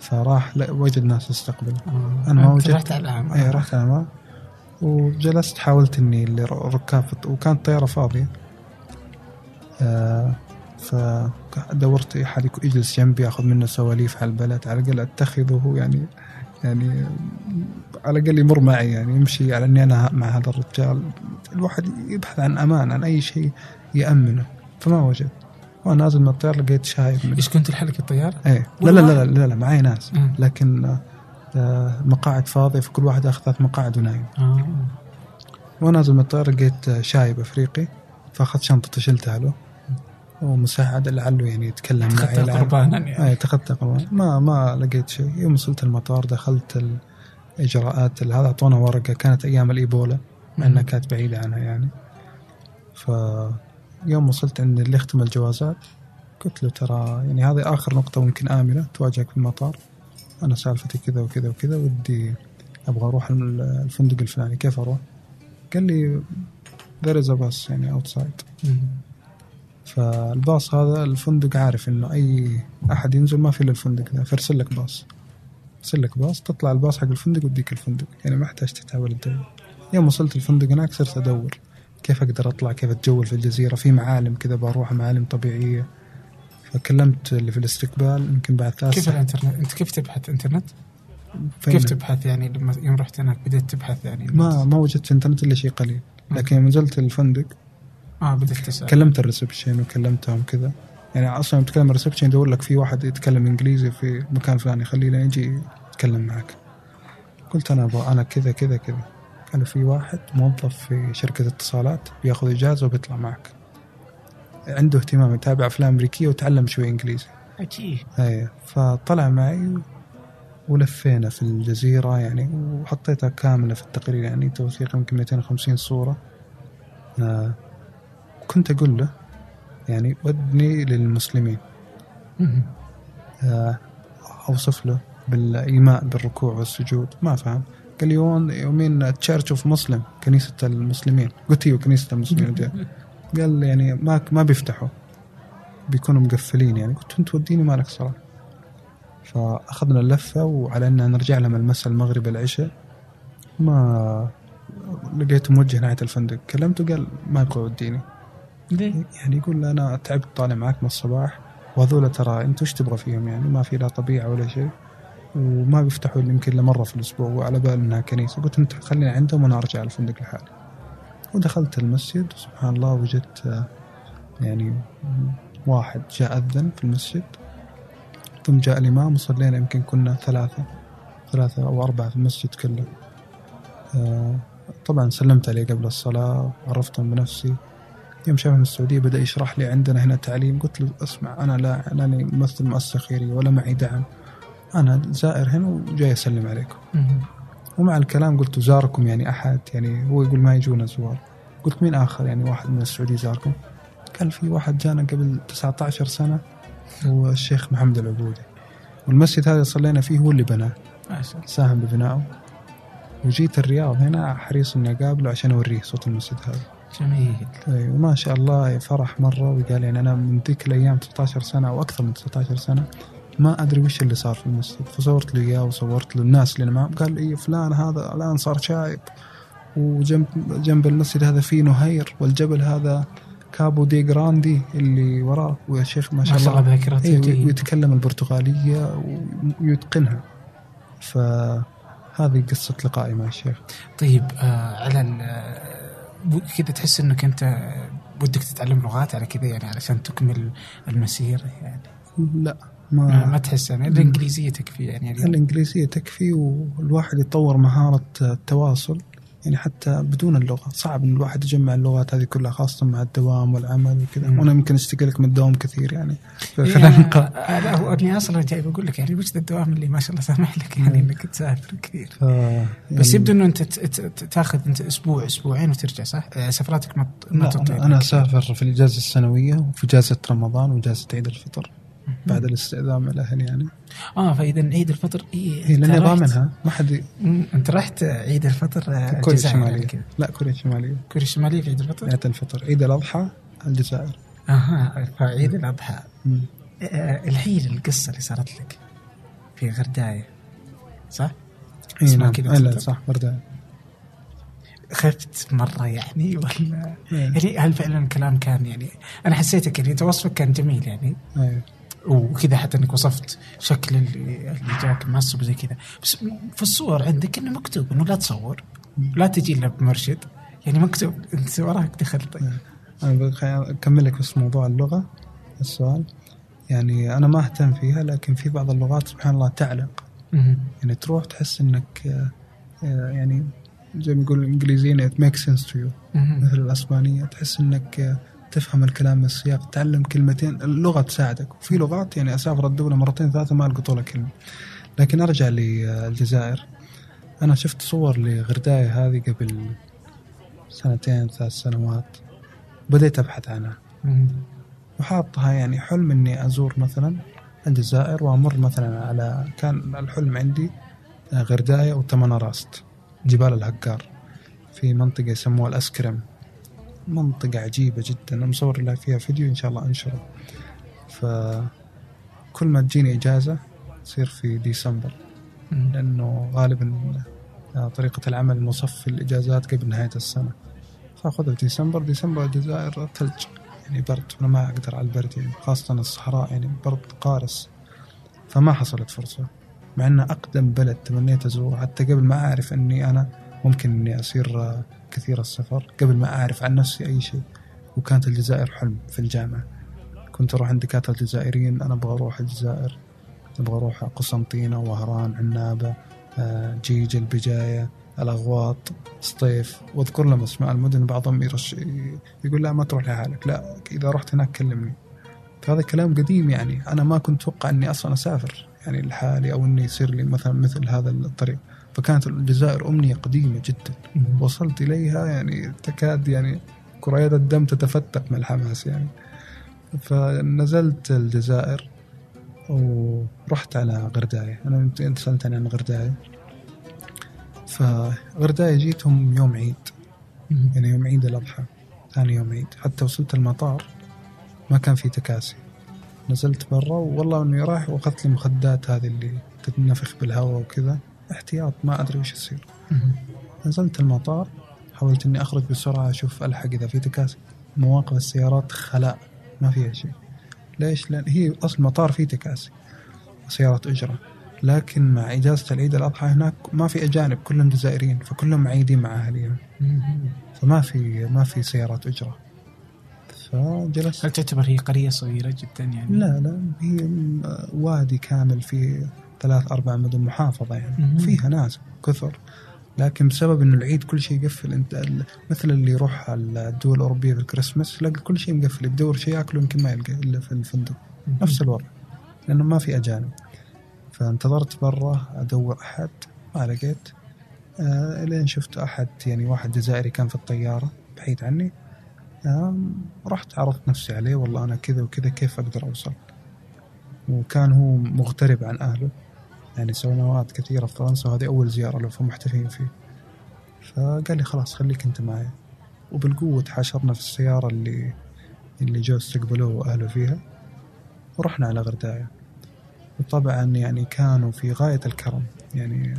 [SPEAKER 2] فراح وجد ناس استقبله
[SPEAKER 1] آه.
[SPEAKER 2] أنا ما وجدت-
[SPEAKER 1] رحت على العام
[SPEAKER 2] اي رحت أنا معه وجلست حاولت إني اللي ر- ركاب وكانت طيارة فاضية. آه فدورت يك- يجلس جنبي اخذ منه سواليف على البلد على الأقل أتخذه يعني يعني على الأقل يمر معي يعني يمشي على إني أنا مع هذا الرجال. الواحد يبحث عن أمان عن أي شيء يأمنه. فما وجد وأنا نازل من الطياره لقيت شايب
[SPEAKER 1] إيش كنت لحالك الطيارة؟
[SPEAKER 2] إيه. لا لا لا لا, لا, معي ناس.
[SPEAKER 1] مم.
[SPEAKER 2] لكن آه، آه، مقاعد فاضيه فكل واحد اخذ ثلاث مقاعد ونايم.
[SPEAKER 1] آه.
[SPEAKER 2] وأنا نازل من الطياره لقيت شايب افريقي فاخذت شنطته شلتها له ومساعد لعله يعني يتكلم معي لعل-
[SPEAKER 1] قربانا يعني.
[SPEAKER 2] اي اتخذتها قربان ما ما لقيت شيء. يوم وصلت المطار دخلت الاجراءات هذا أعطونا ورقة كانت أيام الإيبولا مع انها كانت بعيدة عنها يعني. ف يوم وصلت عند اللي يختم الجوازات قلت له ترى يعني هذه آخر نقطة ممكن آمنة تواجهك في المطار. أنا سالفتي كذا وكذا وكذا ودي أبغى أروح الفندق الفلاني كيف أروح؟ قال لي there is a bus يعني outside. فالباص هذا الفندق عارف إنه أي أحد ينزل ما في إلا الفندق ذا فارسل لك باص. ارسل لك باص تطلع الباص حق الفندق ويديك الفندق. يعني ما أحتاج تتحول تدور يوم وصلت الفندق هناك صرت أدور. كيف أقدر أطلع كيف اتجول في الجزيرة؟ في معالم كذا بروح معالم طبيعية. فكلمت اللي في الاستقبال يمكن بعد ثلاث
[SPEAKER 1] كيف. الانترنت؟ أنت كيف تبحث؟
[SPEAKER 2] إنترنت؟
[SPEAKER 1] كيف تبحث يعني لما يوم رحت هناك بديت تبحث يعني؟
[SPEAKER 2] ما ما وجدت في الانترنت إلا شيء قليل. لكن يوم نزلت الفندق
[SPEAKER 1] آه بديت تسأل.
[SPEAKER 2] كلمت ال reception وكلمتهم كذا. يعني أصلا تكلم ال reception يدور لك في واحد يتكلم إنجليزي في مكان فلاني خليه يجي يتكلم معك. قلت أنا أبغى أنا كذا كذا كذا. قالوا في واحد موظف في شركة اتصالات بياخذ إجازة وبيطلع معك. عنده اهتمام يتابع أفلام أمريكية وتعلم شوي إنجليزي.
[SPEAKER 1] عجيب
[SPEAKER 2] اي فطلع معي ولفينا في الجزيرة يعني وحطيتها كاملة في التقرير يعني توثيق يمكن 250 صورة. آه كنت أقول له يعني ودني للمسلمين. آه أوصف له بالإيماء بالركوع والسجود. ما فهم. قال لي يوم يومين تشيرش اوف مسلم كنيسة المسلمين. قلت إيوه كنيسة المسلمين. دي. قال يعني ما ما بيفتحوا. بيكونوا مقفلين يعني. قلت أنت وديني مالك صراحة فأخذنا اللفة وعلى أن نرجع لهم المساء المغرب العشاء ما لقيته موجه ناحية الفندق. كلمته قال ما يبغى يوديني
[SPEAKER 1] ليه؟
[SPEAKER 2] يعني يقول أنا تعبت طالع معك من الصباح. وهذول ترى أنت وش تبغى فيهم يعني؟ ما في لا طبيعة ولا شيء. وما بيفتحوا يمكن لمرة في الأسبوع وعلى بال إنها كنيسة. قلت أنت خليني عندهم وأنا أرجع الفندق لحالي. ودخلت المسجد سبحان الله وجدت آه، يعني واحد جاء أذن في المسجد. ثم جاء الإمام وصلينا يمكن كنا ثلاثة ثلاثة أو أربعة في المسجد كله. آه، طبعا سلمت عليه قبل الصلاة عرفتهم بنفسي. يوم شافني من السعودية بدأ يشرح لي عندنا هنا تعليم. قلت له اسمع أنا لا أنني ممثل مؤسسة خيرية ولا معي دعم. أنا زائر هنا وجاي أسلم عليكم. ومع الكلام قلت زاركم يعني أحد يعني هو يقول ما يجونا زوار. قلت مين آخر يعني واحد من السعودية زاركم. قال في واحد جانا قبل 19 سنة هو الشيخ محمد العبودي. والمسجد هذا صلينا فيه هو اللي بناه. ساهم ببنائه. وجيت الرياض هنا حريص إني أقابله عشان أوريه صوت المسجد هذا.
[SPEAKER 1] جميل.
[SPEAKER 2] أي، وما شاء الله فرح مرة وقال يعني أنا من ذيك الأيام 19 سنة أو أكثر من 19 سنة ما أدري وش اللي صار في المسجد فصورت له إياه وصورت له الناس اللي معه. قال إي فلان هذا الآن صار شايب. وجنب جنب المسجد هذا فيه نهير والجبل هذا كابو دي جراندي اللي وراه. ويا شيخ ما شاء الله. إيه،. ويتكلم البرتغالية ويتقنها. فهذه قصة لقائي مع الشيخ.
[SPEAKER 1] طيب آه على آه، كذا تحس إنك أنت ودك تتعلم لغات على كذا يعني علشان تكمل المسيرة يعني.
[SPEAKER 2] لا.
[SPEAKER 1] ما,
[SPEAKER 2] ما
[SPEAKER 1] تحس. يعني الإنجليزية تكفي يعني اليوم.
[SPEAKER 2] الإنجليزية تكفي والواحد يطور مهارة التواصل يعني حتى بدون اللغة. صعب إن الواحد يجمع اللغات هذه كلها خاصة مع الدوام والعمل وكذا.
[SPEAKER 1] مم.
[SPEAKER 2] وأنا يمكن أشتكي لك من الدوام كثير يعني. خلال
[SPEAKER 1] آه، لا هو أني أصلا جاي بقول لك يعني وش الدوام اللي ما شاء الله سامح لك يعني إنك تسافر كثير.
[SPEAKER 2] ف- يعني
[SPEAKER 1] بس يبدو إنه أنت تأخذ أنت أسبوع أسبوعين وترجع صح؟ آه، سفراتك ما ما
[SPEAKER 2] أنا, أنا أسافر في الإجازة السنوية وفي إجازة رمضان وإجازة عيد الفطر. بعد الاستئذان من الأهل يعني.
[SPEAKER 1] آه فاذا عيد الفطر إيه
[SPEAKER 2] هي
[SPEAKER 1] أنت
[SPEAKER 2] لأني
[SPEAKER 1] رحت-
[SPEAKER 2] ضامنها. ما حد
[SPEAKER 1] أنت رحت عيد الفطر آه،
[SPEAKER 2] كوريا
[SPEAKER 1] يعني
[SPEAKER 2] الشمالية.
[SPEAKER 1] كذا
[SPEAKER 2] لا كوريا الشمالية.
[SPEAKER 1] كوريا الشمالية في عيد الفطر؟
[SPEAKER 2] عيد الفطر. عيد الأضحى الجزائر.
[SPEAKER 1] أها فعيد
[SPEAKER 2] الأضحى.
[SPEAKER 1] آه، الحين القصة اللي صارت لك في غرداية صح؟ إي
[SPEAKER 2] نعم.
[SPEAKER 1] كذا
[SPEAKER 2] إيه،. صح بردان
[SPEAKER 1] خفت مرة يعني ولا؟
[SPEAKER 2] إيه.
[SPEAKER 1] يعني هل فعلا الكلام كان يعني أنا حسيتك يعني انت وصفك كان جميل يعني.
[SPEAKER 2] أيوه.
[SPEAKER 1] وكذا حتى إنك وصفت شكل اللي جاك معصب زي كذا. بس في الصور عندك إنه مكتوب إنه لا تصور لا تجي إلا بمرشد. يعني مكتوب أنت وراك دخل. طيب.
[SPEAKER 2] أنا بخ- أكمل لك بس موضوع اللغة السؤال. يعني أنا ما أهتم فيها لكن في بعض اللغات سبحان الله تعلق. يعني تروح تحس إنك آه، آه، يعني زي ما يقول it makes sense to you.
[SPEAKER 1] مهم.
[SPEAKER 2] مثل الأسبانية تحس إنك آه، تفهم الكلام من السياق تعلم كلمتين اللغة تساعدك. وفي لغات يعني أسافر الدولة مرتين ثلاثة ما ألقط ولا كلمة. لكن أرجع للجزائر. أنا شفت صور لغرداية هذه قبل سنتين ثلاث سنوات. بديت أبحث عنها. وحاطها يعني حلم إني أزور مثلا الجزائر وأمر مثلا على كان الحلم عندي آه، غرداية وتمنراست جبال الهكار في منطقة يسموها الأسكرم. منطقة عجيبة جدا. أنا مصور لها فيها فيديو إن شاء الله أنشره. فكل ما تجيني إجازة تصير في ديسمبر. لأنه غالبا آه، طريقة العمل المصفي الإجازات قبل نهاية السنة. فأخذها في ديسمبر. ديسمبر الجزائر ثلج يعني برد. أنا ما أقدر على البرد يعني خاصة الصحراء يعني برد قارس. فما حصلت فرصة. مع أنها أقدم بلد تمنيت أزوره. حتى قبل ما أعرف أني أنا ممكن أني أصير آه، كثير السفر قبل ما أعرف عن نفسي أي شيء. وكانت الجزائر حلم في الجامعة. كنت أروح عند دكاترة الجزائريين أنا أبغى أروح الجزائر. أبغى أروح قسنطينة وهران عنابة آه، جيجة البجاية الأغواط سطيف. واذكر لهم أسماء المدن بعضهم يرش يقول لا ما تروح لحالك. لا إذا رحت هناك كلمني. فهذا كلام قديم يعني. أنا ما كنت أتوقع أني أصلا أسافر يعني لحالي أو اني يصير لي مثلا مثل هذا الطريق. فكانت الجزائر أمنية قديمة جدا. وصلت إليها يعني تكاد يعني كريات الدم تتفتق من الحماس يعني. فنزلت الجزائر ورحت على غرداية. أنا أنت سألتني عن غرداية. فغرداية جيتهم يوم عيد. يعني يوم عيد الأضحى. ثاني يوم عيد. حتى وصلت المطار ما كان في تكاسي. نزلت برا والله إني رايح وأخذت لي مخدات هذه اللي تتنفخ بالهواء وكذا. احتياط ما أدري وش يصير. نزلت المطار حاولت إني أخرج بسرعة أشوف ألحق إذا في تكاسي. مواقف السيارات خلاء ما فيها شيء. ليش؟ لأن هي أصل المطار فيه تكاسي سيارات إجرة. لكن مع إجازة العيد الأضحى هناك ما في أجانب كلهم جزائريين فكلهم معيدين مع اهاليهم فما في ما في سيارات إجرة. فجلست.
[SPEAKER 1] هل تعتبر هي قرية صغيرة جدا يعني؟
[SPEAKER 2] لا لا هي وادي كامل فيه ثلاث أربع مدن محافظة يعني. فيها ناس كثر. لكن بسبب إنه العيد كل شيء يقفل أنت مثل اللي يروح الدول الأوروبية في الكريسماس تلاقي كل شيء مقفل. يدور شيء يأكله يمكن ما يلقى إلا في الفندق. نفس الوضع. لأنه ما في أجانب. فانتظرت برا أدور أحد ما لقيت. آه لين شفت أحد يعني واحد جزائري كان في الطيارة بعيد عني. آه رحت عرضت نفسي عليه والله أنا كذا وكذا كيف أقدر أوصل؟ وكان هو مغترب عن أهله. يعني سنوات كثيرة في فرنسا وهذه أول زيارة له فمحتفين فيه. فقال لي خلاص خليك أنت معي. وبالقوة تحاشرنا في السيارة اللي اللي جو استقبلوه وأهله فيها. ورحنا على غرداية. وطبعا يعني كانوا في غاية الكرم. يعني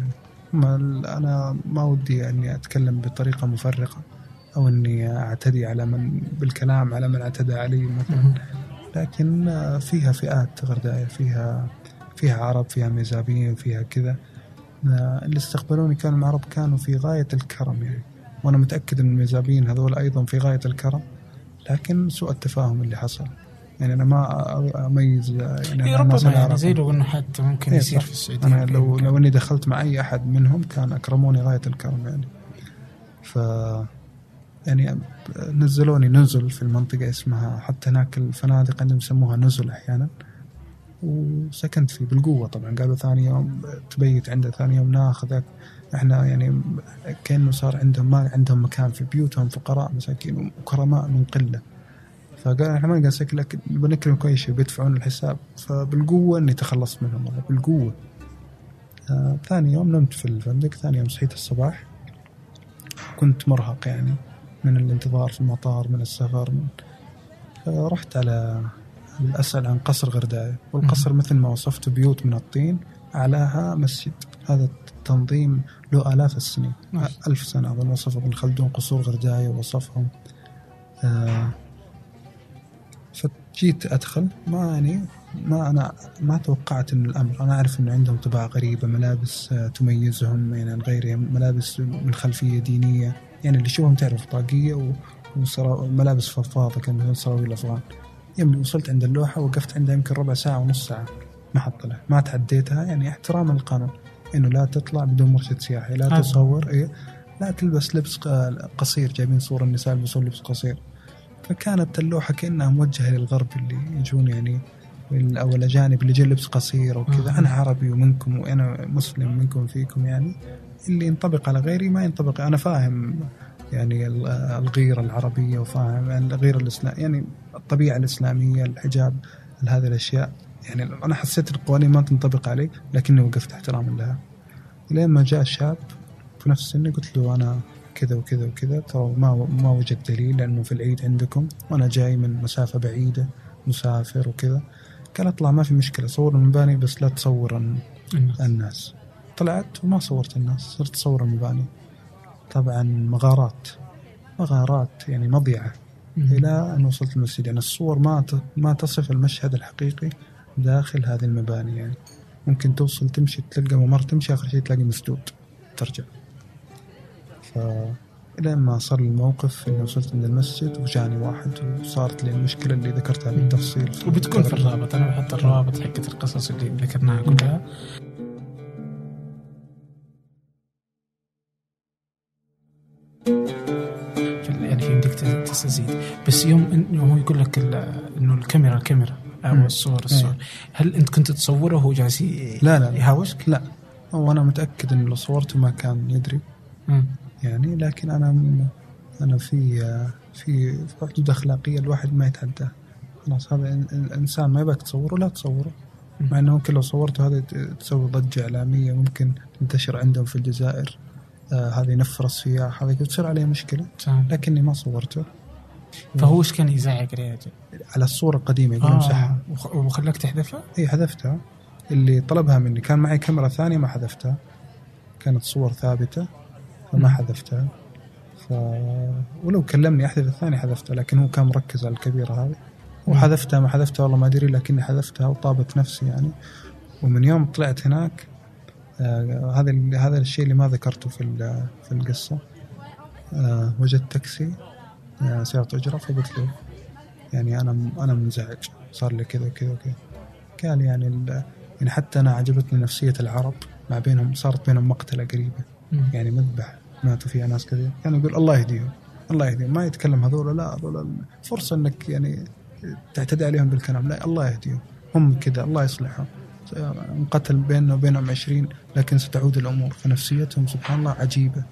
[SPEAKER 2] ما أنا ما ودي أني أتكلم بطريقة مفرقة أو أني أعتدي على من بالكلام على من اعتدى علي مثلا. لكن فيها فئات غرداية فيها فيها عرب فيها ميزابيين فيها كذا. اللي استقبلوني كانوا العرب كانوا في غاية الكرم يعني. وأنا متأكد أن الميزابيين هذول أيضا في غاية الكرم. لكن سوء التفاهم اللي حصل. يعني أنا ما أميز
[SPEAKER 1] يعني إيه ربما يعني زي لو أنه حتى ممكن إيه يصير في السعودية
[SPEAKER 2] أنا لو لو إني دخلت مع أي أحد منهم كان أكرموني غاية الكرم يعني. ف يعني نزلوني نزل في المنطقة اسمها حتى هناك الفنادق عندهم يسموها نزل أحيانا. وسكنت فيه بالقوة طبعا. قالوا ثاني يوم تبيت عنده ثاني يوم ناخذك إحنا يعني كأنه صار عندهم ما عندهم مكان في بيوتهم فقراء مساكين وكرماء من قلة. فقال إحنا ما نقدر نسكن لك بنكرم كل شيء بيدفعون الحساب. فبالقوة إني تخلصت منهم والله بالقوة. آه ثاني يوم نمت في الفندق ثاني يوم صحيت الصباح. كنت مرهق يعني من الانتظار في المطار من السفر. من فرحت على أسأل عن قصر غرداية والقصر مثل ما وصفت بيوت من الطين أعلاها مسجد. هذا التنظيم له آلاف السنين. نعم. ألف سنة أظن وصف ابن خلدون قصور غرداية ووصفهم. آه فجيت أدخل. ما يعني ما أنا ما توقعت إن الأمر. أنا أعرف إنه عندهم طباع غريبة ملابس آه تميزهم يعني عن غيرهم ملابس من خلفية دينية. يعني اللي يشوفهم تعرف طاقية وملابس فضفاضة كان سراويل يوم وصلت عند اللوحة وقفت عندها يمكن ربع ساعة ونص ساعة. ما حط له ما تعديتها. يعني احتراما للقانون إنه لا تطلع بدون مرشد سياحي. لا تصور إيه لا تلبس لبس قصير. جايبين صور النساء يلبسون لبس قصير. فكانت اللوحة كأنها موجهة للغرب اللي يجون يعني أو الأجانب اللي جاي لبس قصير وكذا أنا عربي ومنكم وأنا مسلم منكم فيكم يعني. اللي ينطبق على غيري ما ينطبق. أنا فاهم يعني الغيرة العربية وفاهم يعني الغيرة الإسلام يعني الطبيعة الإسلامية الحجاب هذه الأشياء. يعني أنا حسيت القوانين ما تنطبق علي لكني وقفت احتراما لها. لين ما جاء شاب في نفس سني قلت له أنا كذا وكذا وكذا ترى ما ما وجد دليل لأنه في العيد عندكم وأنا جاي من مسافة بعيدة مسافر وكذا. قال أطلع ما في مشكلة صور المباني بس لا تصور الناس. طلعت وما صورت الناس صرت أصور المباني طبعا مغارات. مغارات يعني مضيعة. إلى أن وصلت المسجد. يعني الصور ما ما تصف المشهد الحقيقي داخل هذه المباني. يعني ممكن توصل تمشي تلقى ممر تمشي آخر شيء تلاقي مسدود. ترجع. ف إلى ما صار الموقف إني وصلت عند المسجد وجاني واحد وصارت لي المشكلة اللي ذكرتها بالتفصيل.
[SPEAKER 1] وبتكون في الرابط. أنا بحط الروابط حقت القصص اللي ذكرناها كلها. تستزيد بس يوم انه هو يقول لك إنه الكاميرا الكاميرا. أو
[SPEAKER 2] مم.
[SPEAKER 1] الصور. الصور هل أنت كنت تصوره وهو جالس
[SPEAKER 2] لا لا.
[SPEAKER 1] يهاوشك؟
[SPEAKER 2] لا. وأنا متأكد إنه لو صورته ما كان يدري.
[SPEAKER 1] مم.
[SPEAKER 2] يعني لكن أنا أنا في في في حدود أخلاقية الواحد ما يتعداها خلاص هذا ال- الانسان ما يبغاك تصوره لا تصوره. مع إنه ممكن لو صورته هذا تسوي ضجة إعلامية ممكن تنتشر عندهم في الجزائر. آه هذا ينفر السياح هذا تصير عليه
[SPEAKER 1] مشكلة.
[SPEAKER 2] لكني ما صورته.
[SPEAKER 1] فهو إيش كان يزعق رياض؟
[SPEAKER 2] على الصورة القديمة يقول امسحها
[SPEAKER 1] آه. وخ- وخلاك تحذفها؟
[SPEAKER 2] اي حذفتها. اللي طلبها مني. كان معي كاميرا ثانية ما حذفتها. كانت صور ثابتة فما. حذفتها. ف ولو كلمني أحذف الثانية حذفتها لكن هو كان مركز على الكبيرة هذه. وحذفتها ما حذفتها والله ما أدري لكني حذفتها وطابت نفسي يعني. ومن يوم طلعت هناك آه هذا هذا الشيء اللي ما ذكرته في في القصة. آه وجدت تاكسي. سيارة أجرة فقلت له يعني أنا أنا منزعج صار لي كذا وكذا وكذا قال يعني ال- يعني حتى أنا عجبتني نفسية العرب مع بينهم صارت بينهم مقتلة قريبة. يعني مذبح ماتوا فيها ناس كثير كان يقول الله يهديهم الله يهديهم. ما يتكلم هذول لا هذول فرصة إنك يعني تعتدي عليهم بالكلام. لا الله يهديهم. هم كذا الله يصلحهم. انقتل بيننا وبينهم عشرين لكن ستعود الأمور. فنفسيتهم سبحان الله عجيبة.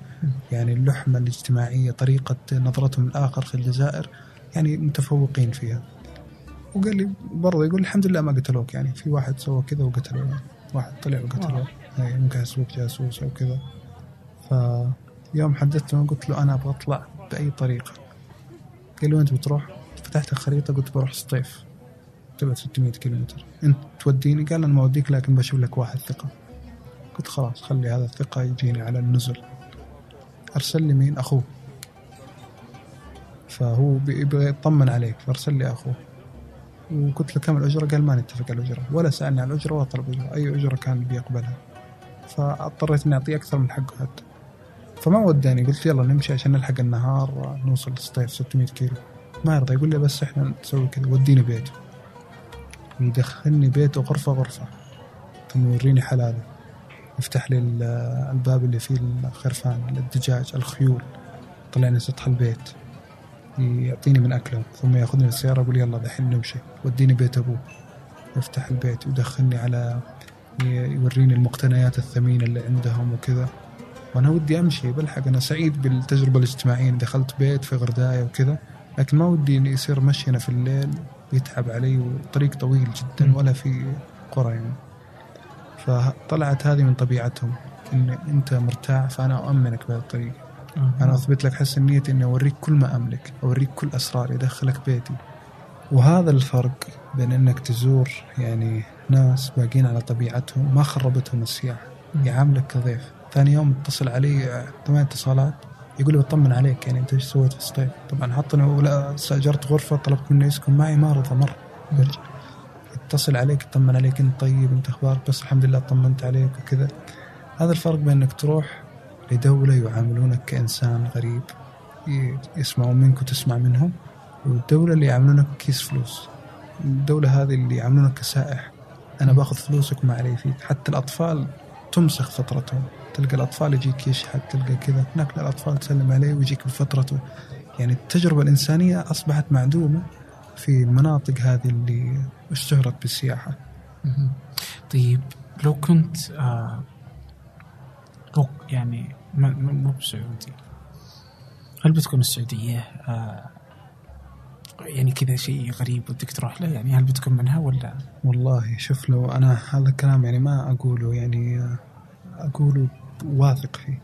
[SPEAKER 2] يعني اللحمة الاجتماعية طريقة نظرتهم الآخر في الجزائر يعني متفوقين فيها. وقال لي برضه يقول الحمد لله ما قتلوك يعني في واحد سوى كذا وقتلوه يعني. واحد طلع وقتلوه. يعني ممكن يسوق جاسوس أو كذا. فيوم حدثته قلت له أنا أبغى أطلع بأي طريقة. قال له وين تبي تروح؟ فتحت الخريطة قلت بروح سطيف. تبعد 600 كيلومتر. أنت توديني؟ قال أنا ما أوديك لكن بشوف لك واحد ثقة. قلت خلاص خلي هذا الثقة يجيني على النزل. أرسل لي مين أخوه. فهو بيبغى يطمن عليك فأرسل لي أخوه. وقلت له كم الأجرة؟ قال ما نتفق على الأجرة ولا سألني عن الأجرة ولا طلب أجرة أي أجرة كان بيقبلها. فأضطريت إني أعطيه أكثر من حقه حتى. فما وداني قلت يلا نمشي عشان نلحق النهار نوصل للصيف 600 كيلو. ما يرضى يقول لي بس إحنا نسوي كذا وديني بيته. يدخلني بيته غرفة غرفة ثم يوريني حلاله. يفتح لي ال- الباب اللي فيه الخرفان الدجاج الخيول. طلعني سطح البيت. يعطيني من أكله ثم يأخذني في السيارة يقول يلا دحين نمشي. وديني بيت أبوه. يفتح البيت ويدخلني على يوريني المقتنيات الثمينة اللي عندهم وكذا. وأنا ودي أمشي بلحق أنا سعيد بالتجربة الاجتماعية. دخلت بيت في غرداية وكذا لكن ما ودي إني يصير مشينا في الليل ويتعب علي وطريق طويل جدا. ولا في قرى يعني. فطلعت هذه من طبيعتهم إن أنت مرتاح فأنا أؤمنك بهذه الطريقة. أنا أثبت لك حسن نيتي إني أوريك كل ما أملك أوريك كل أسراري أدخلك بيتي. وهذا الفرق بين إنك تزور يعني ناس باقين على طبيعتهم ما خربتهم السياحة.
[SPEAKER 1] مم.
[SPEAKER 2] يعاملك كضيف. ثاني يوم اتصل علي ثمان اتصالات يقول لي بطمن عليك يعني أنت إيش سويت في الصيف؟ طبعا حطني ولا استاجرت غرفة طلبت منه يسكن معي ما رضى مره يرجع يتصل عليك يطمن عليك انت طيب انت أخبارك بس الحمد لله طمنت عليك وكذا. هذا الفرق بين انك تروح لدولة يعاملونك كإنسان غريب يسمعون منك وتسمع منهم والدولة اللي يعاملونك كيس فلوس. الدولة هذه اللي يعاملونك كسائح. أنا باخذ فلوسك ما علي فيك. حتى الأطفال تمسخ فطرتهم تلقى الأطفال يجيك يشحت تلقى كذا. هناك لا، الأطفال تسلم عليه ويجيك بفطرته يعني التجربة الإنسانية أصبحت معدومة. في المناطق هذه اللي اشتهرت بالسياحة.
[SPEAKER 1] مهم. طيب لو كنت آه لو يعني مو بسعودي هل بتكون السعودية آه يعني كذا شيء غريب ودك تروح له؟ يعني هل بتكون منها ولا؟
[SPEAKER 2] والله شوف لو أنا هذا الكلام يعني ما أقوله يعني آه، أقوله واثق فيه.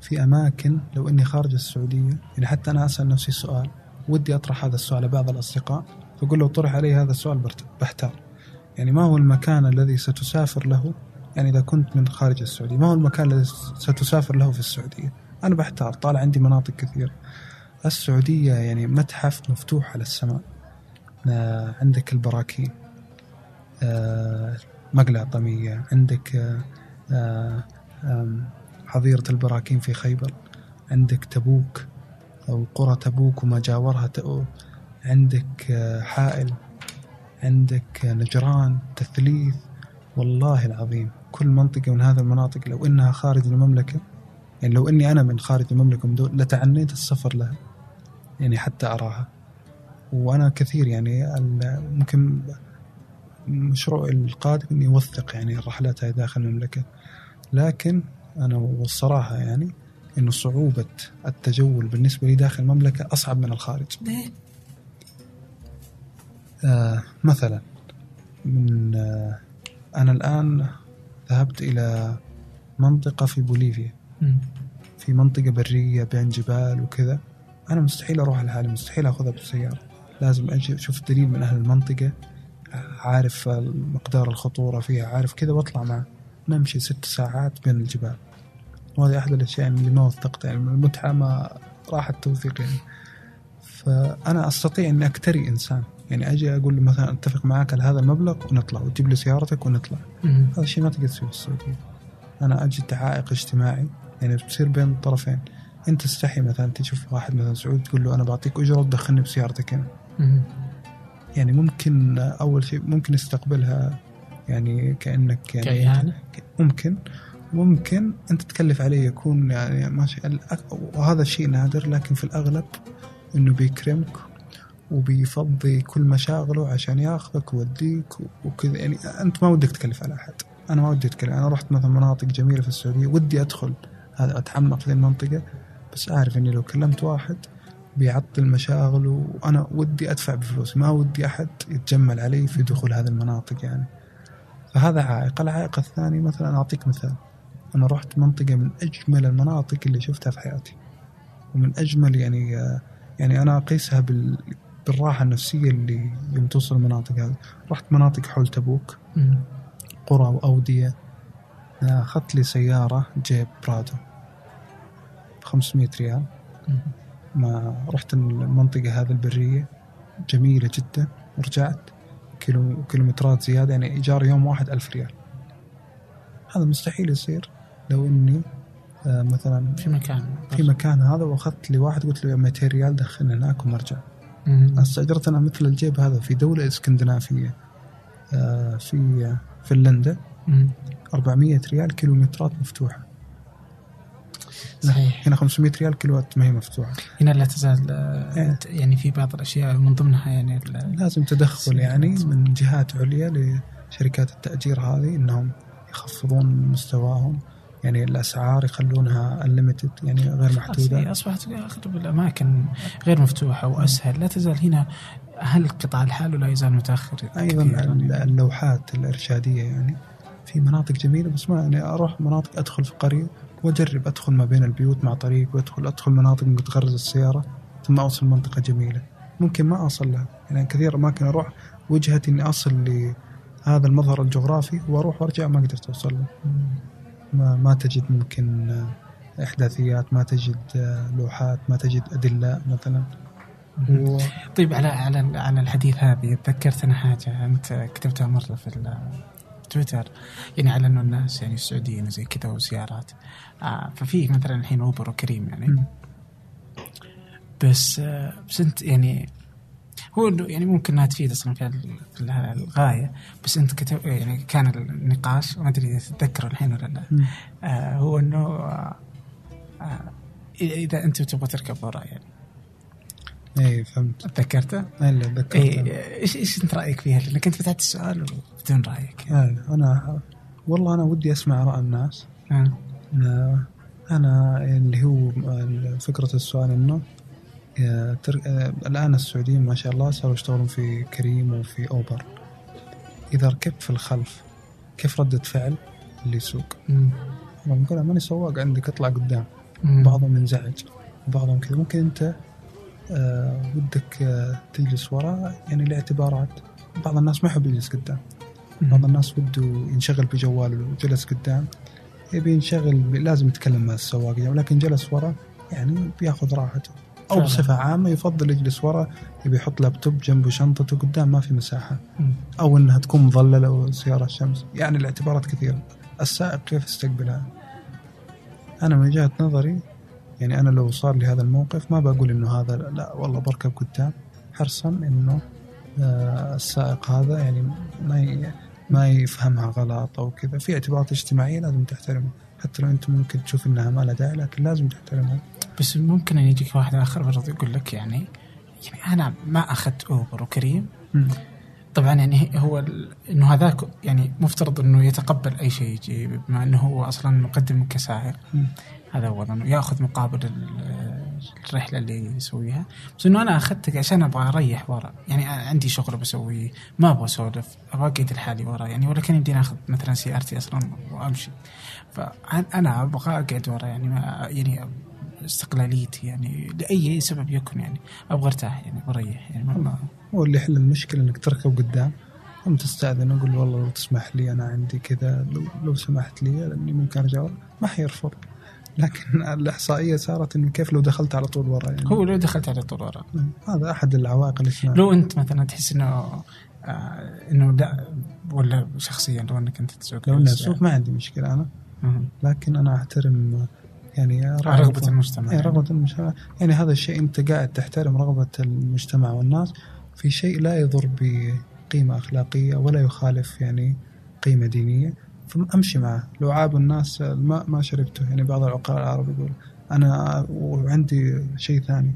[SPEAKER 2] في أماكن لو إني خارج السعودية يعني حتى أنا أسأل نفسي سؤال ودي أطرح هذا السؤال لبعض الأصدقاء فأقول لو طرح علي هذا السؤال بحتار يعني ما هو المكان الذي ستسافر له؟ يعني إذا كنت من خارج السعودية ما هو المكان الذي ستسافر له في السعودية؟ أنا بحتار طالع عندي مناطق كثيرة. السعودية يعني متحف مفتوح على السماء. آه، عندك البراكين آه، مقلع طمية عندك آه، حظيرة البراكين في خيبر عندك تبوك. أو قرى تبوك وما جاورها عندك آه، حائل عندك آه، نجران تثليث. والله العظيم كل منطقة من هذه المناطق لو إنها خارج المملكة يعني لو إني أنا من خارج المملكة من دول لتعنيت السفر لها يعني حتى أراها. وأنا كثير يعني ممكن مشروع القادم إني أوثق يعني الرحلات هاي داخل المملكة. لكن أنا والصراحة يعني انه صعوبة التجول بالنسبة لي داخل المملكة أصعب من الخارج.
[SPEAKER 1] ليه؟
[SPEAKER 2] آه مثلا من آه أنا الآن ذهبت إلى منطقة في بوليفيا.
[SPEAKER 1] مم.
[SPEAKER 2] في منطقة برية بين جبال وكذا. أنا مستحيل أروح لحالي مستحيل أخذها بالسيارة. لازم أجي أشوف دليل من أهل المنطقة عارف مقدار الخطورة فيها عارف كذا وأطلع معه. نمشي ست ساعات بين الجبال. وهذه أحد الأشياء اللي ما وثقت يعني من المتعة ما راح التوثيق يعني. فأنا أستطيع إني أكتري إنسان. يعني أجي أقول له مثلا أتفق معك على هذا المبلغ ونطلع وتجيب لي سيارتك ونطلع. هذا الشيء ما تقدر تسويه في السعودية. أنا اجد عائق اجتماعي يعني بتصير بين الطرفين أنت تستحي مثلا تشوف واحد مثلا سعودي تقول له أنا بعطيك أجرة تدخلني بسيارتك هنا. يعني ممكن أول شيء ممكن يستقبلها يعني كأنك يعني
[SPEAKER 1] كإهانة؟
[SPEAKER 2] ممكن. ممكن انت تكلف عليه يكون يعني ماشي وهذا الشيء نادر لكن في الأغلب إنه بيكرمك وبيفضي كل مشاغله عشان ياخذك ويوديك وكذا. يعني أنت ما ودك تكلف على أحد. أنا ما ودي أتكلم. أنا رحت مثلا مناطق جميلة في السعودية ودي أدخل. هذا اتعمق في المنطقة بس أعرف إني لو كلمت واحد بيعطل مشاغله وأنا ودي أدفع بفلوس ما ودي أحد يتجمل علي في دخول هذه المناطق يعني. فهذا عائق. العائق الثاني مثلا أعطيك مثال. أنا رحت منطقة من أجمل المناطق اللي شفتها في حياتي. ومن أجمل يعني يعني أنا أقيسها بال بالراحة النفسية اللي يوم توصل المناطق هذه. رحت مناطق حول تبوك. قرى وأودية. أخذت لي سيارة جيب برادو ب 500 ريال. ما رحت المنطقة هذه البرية جميلة جدا. ورجعت كيلو كيلومترات زيادة يعني إيجار يوم واحد ألف ريال. هذا مستحيل يصير. لو إني آه، مثلا
[SPEAKER 1] في مكان
[SPEAKER 2] في مكان هذا وأخذت لي واحد قلت له 200 ريال دخلني هناك ومرجع
[SPEAKER 1] مم.
[SPEAKER 2] استأجرت أنا مثل الجيب هذا في دولة إسكندنافية آه، في فنلندا
[SPEAKER 1] مم.
[SPEAKER 2] 400 ريال كيلومترات مفتوحة
[SPEAKER 1] صحيح
[SPEAKER 2] هنا 500 ريال كيلوات ما هي مفتوحة
[SPEAKER 1] هنا لا تزال آه،
[SPEAKER 2] إيه.
[SPEAKER 1] يعني في بعض الأشياء من ضمنها يعني
[SPEAKER 2] لازم تدخل يعني. من جهات عليا لشركات التأجير هذه إنهم يخفضون مستواهم يعني الأسعار يخلونها انليمتد يعني غير محدودة.
[SPEAKER 1] أصبحت اغلب الاماكن غير مفتوحة وأسهل. لا تزال هنا هل قطاع الحال لا يزال متأخر؟
[SPEAKER 2] أيضا
[SPEAKER 1] كثيراً؟
[SPEAKER 2] اللوحات الإرشادية يعني في مناطق جميلة بس ما يعني أروح مناطق أدخل في قرية وأجرب أدخل ما بين البيوت مع طريق وأدخل أدخل مناطق متغرز السيارة ثم أوصل منطقة جميلة. ممكن ما اصل لها. يعني كثير أماكن أروح وجهتي إني أصل لهذا المظهر الجغرافي وأروح وأرجع ما قدرت أوصل له. ما, ما تجد ممكن آه، إحداثيات ما تجد آه، لوحات ما تجد أدلة مثلا. و...
[SPEAKER 1] طيب على على على الحديث هذه تذكرت أنا حاجة أنت كتبتها مرة في تويتر يعني على أنه الناس يعني السعوديين وزي كذا وزيارات آه ففي مثلا الحين أوبر وكريم يعني.
[SPEAKER 2] م.
[SPEAKER 1] بس آه بس أنت يعني هو يعني ممكن إنها تفيد أصلا في ال- في ال- الغاية بس أنت كتب يعني كان النقاش ما أدري إذا تتذكره الحين ولا لا. آه هو إنه آه اذا أنت تبغى تركب وراء يعني
[SPEAKER 2] اي فهمت
[SPEAKER 1] تذكرته؟
[SPEAKER 2] اي لا ذكرت
[SPEAKER 1] اي إيش إيش أنت رأيك فيها؟ لأنك أنت فتحت السؤال بدون رأيك يعني.
[SPEAKER 2] أنا والله أنا ودي أسمع اراء الناس
[SPEAKER 1] آه.
[SPEAKER 2] آه، أنا اللي هو فكرة السؤال إنه آه، تر- الآن السعوديين ما شاء الله صاروا يشتغلون في كريم وفي أوبر. إذا ركبت في الخلف كيف ردة فعل اللي يسوق؟
[SPEAKER 1] مم.
[SPEAKER 2] بقول ماني سواق عندك اطلع قدام.
[SPEAKER 1] مم.
[SPEAKER 2] بعضهم ينزعج بعضهم كذا. ممكن أنت آه ودك آه تجلس وراء يعني لاعتبارات بعض الناس ما يحب يجلس قدام. بعض الناس وده ينشغل بجواله وجلس قدام. يبي ينشغل لازم يتكلم مع السواق يعني ولكن جلس ورا يعني بياخذ راحته.
[SPEAKER 1] أو.
[SPEAKER 2] بصفة عامة يفضل يجلس ورا يبي يحط لابتوب جنبه شنطته قدام ما في
[SPEAKER 1] مساحة.
[SPEAKER 2] أو إنها تكون مظللة وسيارة الشمس. يعني الاعتبارات كثيرة. السائق كيف يستقبلها؟ أنا من وجهة نظري يعني أنا لو صار لي هذا الموقف ما بقول إنه هذا لا والله بركب قدام حرصا إنه آه، السائق هذا يعني ما ما يفهمها غلط أو كذا. في اعتبارات اجتماعية لازم تحترمها. حتى لو انت ممكن تشوف انها ما لها داعي لكن لازم تحترمها.
[SPEAKER 1] بس ممكن أن يجيك واحد آخر برضه يقول لك يعني يعني أنا ما أخذت أوبر وكريم.
[SPEAKER 2] مم.
[SPEAKER 1] طبعا يعني هو إنه هذاك يعني مفترض إنه يتقبل أي شيء يجي بما إنه هو أصلا مقدم كسائق. هذا اولا يأخذ مقابل ال- الرحلة اللي يسويها. بس إنه أنا أخذتك عشان أبغى أريح ورا يعني عندي شغل بسويه ما أبغى أسولف أبغى أقعد لحالي ورا يعني ولا كان يمديني أخذ مثلا سيارتي أصلا وأمشي. فانا أبغى أقعد ورا يعني ما يعني استقلاليتي يعني لأي سبب يكن يعني أبغى أرتاح يعني أبغى أريح يعني ما-
[SPEAKER 2] هو اللي يحل المشكلة إنك تركب قدام. ثم تستأذن أقول والله لو تسمح لي أنا عندي كذا لو, لو سمحت لي لأني ممكن أرجع ورا ما حيرفض. لكن الإحصائية صارت إنه كيف لو دخلت على طول ورا يعني؟
[SPEAKER 1] هو لو دخلت على طول ورا.
[SPEAKER 2] هذا أحد العوائق الاجتماعيه
[SPEAKER 1] لو أنت مثلا تحس إنه آه إنه لا ولا شخصيا لو أنك أنت تسوق
[SPEAKER 2] لو اني اسوق ما عندي مشكلة
[SPEAKER 1] أنا.
[SPEAKER 2] لكن أنا أحترم يعني
[SPEAKER 1] رغبة المجتمع.
[SPEAKER 2] يعني رغبة المجتمع. يعني هذا الشيء أنت قاعد تحترم رغبة المجتمع والناس. في شيء لا يضر بقيمة أخلاقية ولا يخالف يعني قيمة دينية. فامشي معه. لو عابوا الناس الماء ما شربته. يعني بعض العقلاء العرب يقول أنا وعندي شيء ثاني.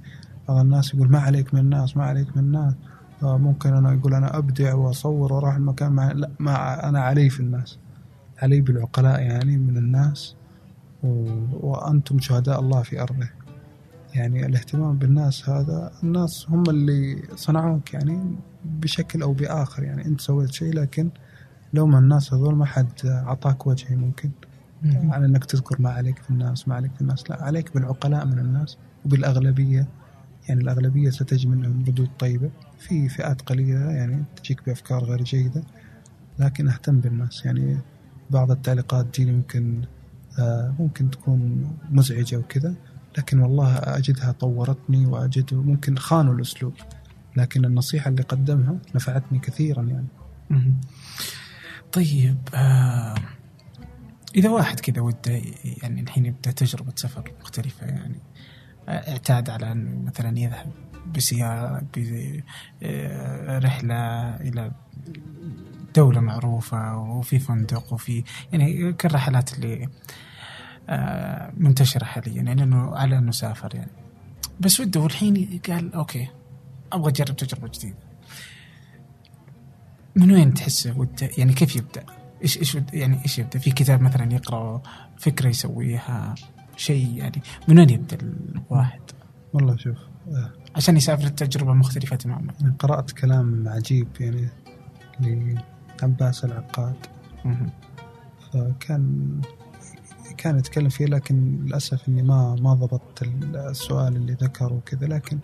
[SPEAKER 2] بعض الناس يقول ما عليك من الناس ما عليك من الناس. ممكن أنا أقول أنا أبدع وأصور وأروح المكان مع لا ما أنا علي في الناس. علي بالعقلاء يعني من الناس و... وأنتم شهداء الله في أرضه. يعني الاهتمام بالناس هذا الناس هم اللي صنعوك يعني بشكل أو بآخر. يعني أنت سويت شيء لكن لو ما الناس هذول ما حد أعطاك وجهي ممكن.
[SPEAKER 1] مهم.
[SPEAKER 2] على أنك تذكر ما عليك في الناس ما عليك في الناس. لا عليك بالعقلاء من الناس. وبالأغلبية يعني الأغلبية ستجد منهم ردود طيبة. في فئات قليلة يعني تجيك بأفكار غير جيدة. لكن أهتم بالناس. يعني بعض التعليقات تجيني ممكن آه، ممكن تكون مزعجة وكذا لكن والله أجدها طورتني وأجد ممكن خانوا الأسلوب لكن النصيحة اللي قدمها نفعتني كثيرا يعني.
[SPEAKER 1] طيب آه إذا واحد كذا وده يعني الحين يبدأ تجربة سفر مختلفة يعني آه، اعتاد على أنه مثلا يذهب بسيارة برحلة إلى دولة معروفة وفي فندق وفي يعني كالرحلات اللي آه، منتشرة حاليا يعني أنه على أنه سافر يعني بس وده الحين قال أوكي أبغى أجرب تجربة جديدة من وين تحسه وده يعني كيف يبدأ؟ إيش إيش يعني إيش يبدأ؟ في كتاب مثلا يقرأ فكرة يسويها شيء يعني من وين يبدأ الواحد؟
[SPEAKER 2] والله شوف آه،
[SPEAKER 1] عشان يسافر تجربه مختلفة تماما.
[SPEAKER 2] قرأت كلام عجيب يعني لعباس العقاد. فكان كان يتكلم فيه لكن للأسف إني ما ما ضبطت السؤال اللي ذكره وكذا. لكن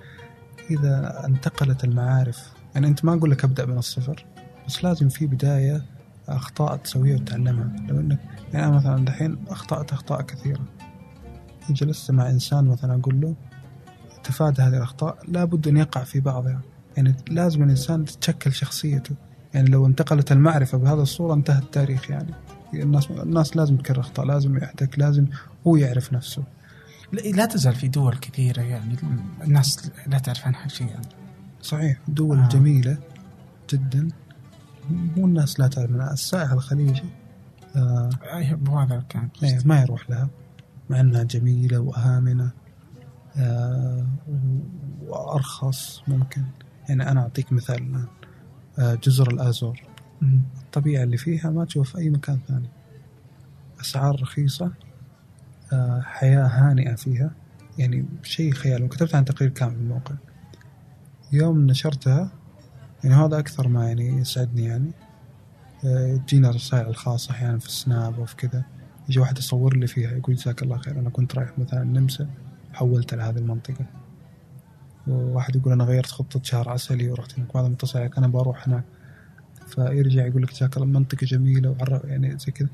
[SPEAKER 2] إذا انتقلت المعارف يعني أنت ما أقول لك أبدأ من الصفر بس لازم في بداية أخطاء تسويها وتتعلمها لو إنك يعني أنا مثلا دحين أخطأت أخطاء كثيرة. جلست مع إنسان مثلا أقول له تفادى هذه الأخطاء لابد أن يقع في بعضها. يعني لازم الإنسان تتشكل شخصيته. يعني لو انتقلت المعرفة بهذا الصورة انتهى التاريخ يعني الناس الناس لازم تكرر أخطاء لازم يحتك لازم هو يعرف نفسه
[SPEAKER 1] لا تزال في دول كثيرة يعني الناس لا تعرف عنها شيء يعني.
[SPEAKER 2] صحيح دول
[SPEAKER 1] آه.
[SPEAKER 2] آه. جميلة جدا مو الناس لا تعرف منها السائح الخليجي آه
[SPEAKER 1] هذا كان
[SPEAKER 2] إيه، ما يروح لها مع إنها جميلة وآمنة آه وأرخص ممكن يعني أنا أعطيك مثال الآن آه جزر الآزور. الطبيعة اللي فيها ما تشوف في أي مكان ثاني. أسعار رخيصة آه، حياة هانئة فيها. يعني شيء خيال. وكتبت عن تقرير كامل في الموقع. يوم نشرتها يعني هذا أكثر ما يعني يسعدني يعني. آه، تجينا رسائل الخاصة أحيانا في السناب وفي كذا. يجي واحد يصور لي فيها يقول جزاك الله خير أنا كنت رايح مثلا النمسا حولت على هذه المنطقة. وواحد يقول أنا غيرت خطة شهر عسلي ورحت هناك. وهذا متصل عليك أنا بروح هناك. فيرجع يقول لك جزاك الله منطقة جميلة وعرف يعني زي كذا.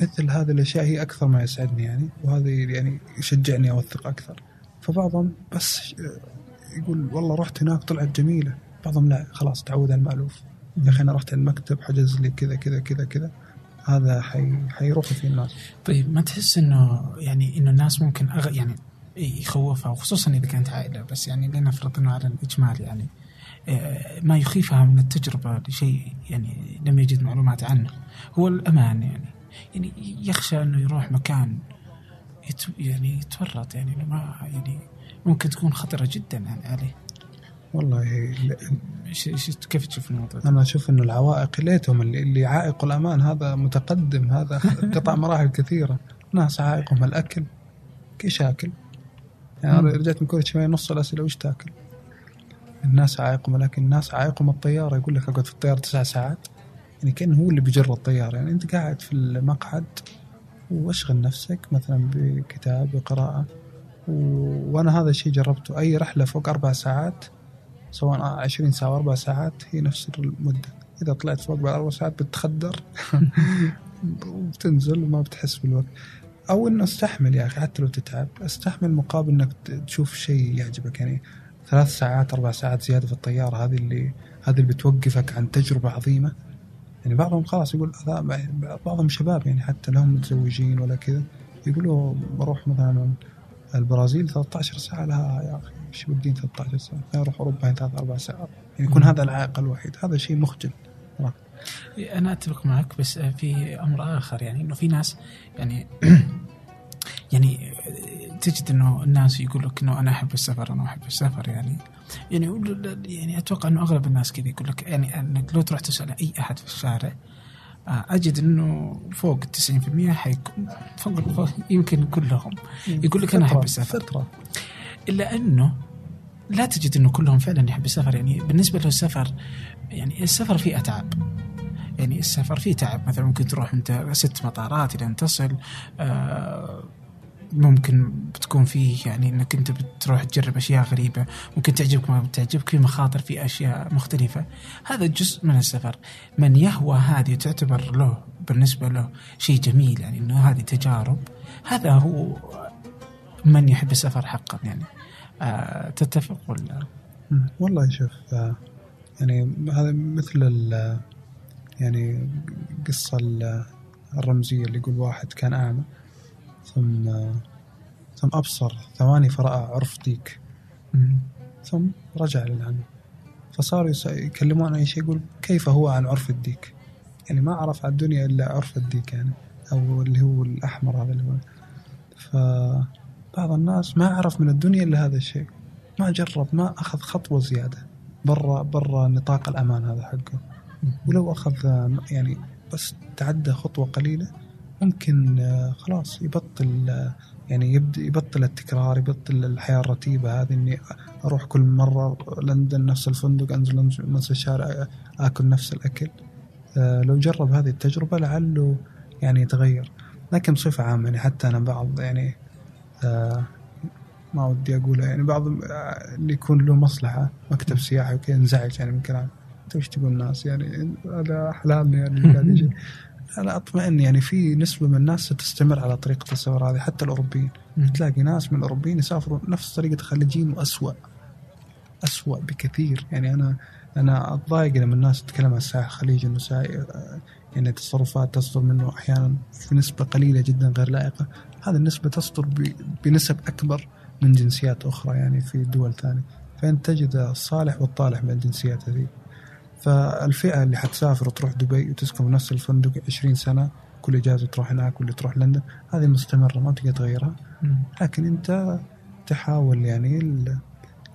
[SPEAKER 2] مثل هذه الأشياء هي أكثر ما يسعدني يعني وهذا يعني يشجعني أوثق أكثر. فبعضهم بس يقول والله رحت هناك طلعت جميلة. بعضهم لا خلاص تعود على المألوف. يا أخي أنا رحت المكتب حجز لي كذا كذا كذا كذا. هذا حي حيروحوا فيه الناس.
[SPEAKER 1] طيب ما تحس إنه يعني إنه الناس ممكن أغ... يعني يخوفها وخصوصا إذا كانت عائلة. بس يعني لنفرض إنه على الاجمال يعني آه، ما يخيفها من التجربة لشيء يعني لم يجد معلومات عنه. هو الأمان يعني. يعني يخشى إنه يروح مكان يت يعني يتورط يعني ما يعني ممكن تكون خطرة جدا يعني عليه.
[SPEAKER 2] والله
[SPEAKER 1] كيف تشوف الموضوع؟
[SPEAKER 2] أنا أشوف إنه العوائق ليتهم اللي, اللي عائق الأمان هذا متقدم هذا (laughs) قطع مراحل كثيرة. ناس عائقهم الأكل إيش اكل؟ يعني أنا رجعت من كل شوية نص الأسئلة وش تأكل؟ الناس عائقهم لكن الناس عائقهم الطيارة. يقول لك أقعد في الطيارة تسع ساعات. يعني كأنه هو اللي بيجر الطيارة. يعني أنت قاعد في المقعد وأشغل نفسك مثلا بكتاب بقراءة. و... وأنا هذا الشيء جربته. أي رحلة فوق أربع ساعات سواء 20 ساعة واربع ساعات هي نفس المدة. إذا طلعت فوق بعد أربع ساعات بتخدر. (laughs) وبتنزل وما بتحس بالوقت. أو إنه استحمل يا أخي حتى لو تتعب استحمل مقابل إنك تشوف شيء يعجبك. يعني ثلاث ساعات أربع ساعات زيادة في الطيارة هذه اللي هذه اللي بتوقفك عن تجربة عظيمة. يعني بعضهم خلاص يقول بعضهم شباب يعني حتى لهم متزوجين ولا كذا يقولوا بروح مثلا البرازيل 13 ساعة. لها يا أخي إيش بدين 13 ساعة؟ أروح أوروبا ثلاث أربع ساعات. يعني يكون هذا العائق الوحيد. هذا شيء مخجل.
[SPEAKER 1] أنا أتفق معك بس في أمر آخر يعني إنه في ناس يعني (clears throat) يعني تجد إنه الناس يقول لك إنه أنا أحب السفر أنا أحب السفر يعني يعني يعني أتوقع إنه أغلب الناس كذا يقول لك يعني إنك لو تروح تسأل أي أحد في الشارع آه، أجد إنه فوق 90% حيكون فوق, يمكن كلهم يقول لك أنا أحب السفر. إلا إنه لا تجد إنه كلهم فعلا يحب السفر يعني بالنسبة له السفر يعني السفر فيه أتعاب. يعني السفر فيه تعب. مثلا ممكن تروح أنت ست مطارات إلى أن تصل آه ممكن بتكون فيه يعني إنك أنت بتروح تجرب أشياء غريبة. ممكن تعجبك ما بتعجبك في مخاطر في أشياء مختلفة. هذا جزء من السفر. من يهوى هذه تعتبر له بالنسبة له شيء جميل يعني إنه هذه تجارب. هذا هو من يحب السفر حقا يعني. آه تتفق ولا؟
[SPEAKER 2] والله شوف آه يعني هذا مثل يعني قصة الرمزية اللي يقول واحد كان أعمى ثم ثم أبصر ثواني فرأى عرف ديك ثم رجع للعمى فصاروا يكلمون أي شيء يقول كيف هو عن عرف الديك يعني ما عرف على الدنيا إلا عرف الديك يعني أو اللي هو الأحمر هذا اللي هو. فبعض الناس ما عرف من الدنيا إلا هذا الشيء. ما جرب ما أخذ خطوة زيادة. برا برا نطاق الأمان هذا حقه. ولو أخذ يعني بس تعدى خطوة قليلة ممكن آه، خلاص يبطل آه، يعني يبدأ يبطل التكرار يبطل الحياة الرتيبة هذه إني أروح كل مرة لندن نفس الفندق أنزل نفس الشارع آكل نفس الأكل. آه، لو جرب هذه التجربة لعله يعني يتغير. لكن بصفة عامة يعني حتى أنا بعض يعني ما ودي أقولها يعني بعض اللي يكون له مصلحة مكتب سياحي وكذا ينزعج يعني من كلام انت وش تقول الناس؟ يعني هذا حلالنا يعني قاعد يجي. (laughs) أنا أطمئن يعني في نسبة من الناس ستستمر على طريقة السفر هذه حتى الأوروبيين. تلاقي ناس من الأوروبيين يسافروا نفس طريقة الخليجيين واسوء اسوء بكثير. يعني أنا أنا أتضايق لما الناس تتكلم عن الساحل الخليجي إنه يعني تصرفات تصدر منه أحيانا في نسبه قليلة جدا غير لائقة. هذه النسبة تصدر بنسب أكبر من جنسيات أخرى يعني في دول ثانية. فانت تجد الصالح والطالح من الجنسيات هذه. فالفئة اللي حتسافر وتروح دبي وتسكن في نفس الفندق 20 سنة كل إجازة تروح هناك واللي تروح لندن هذه مستمرة ما تقدر تغيرها. لكن أنت تحاول يعني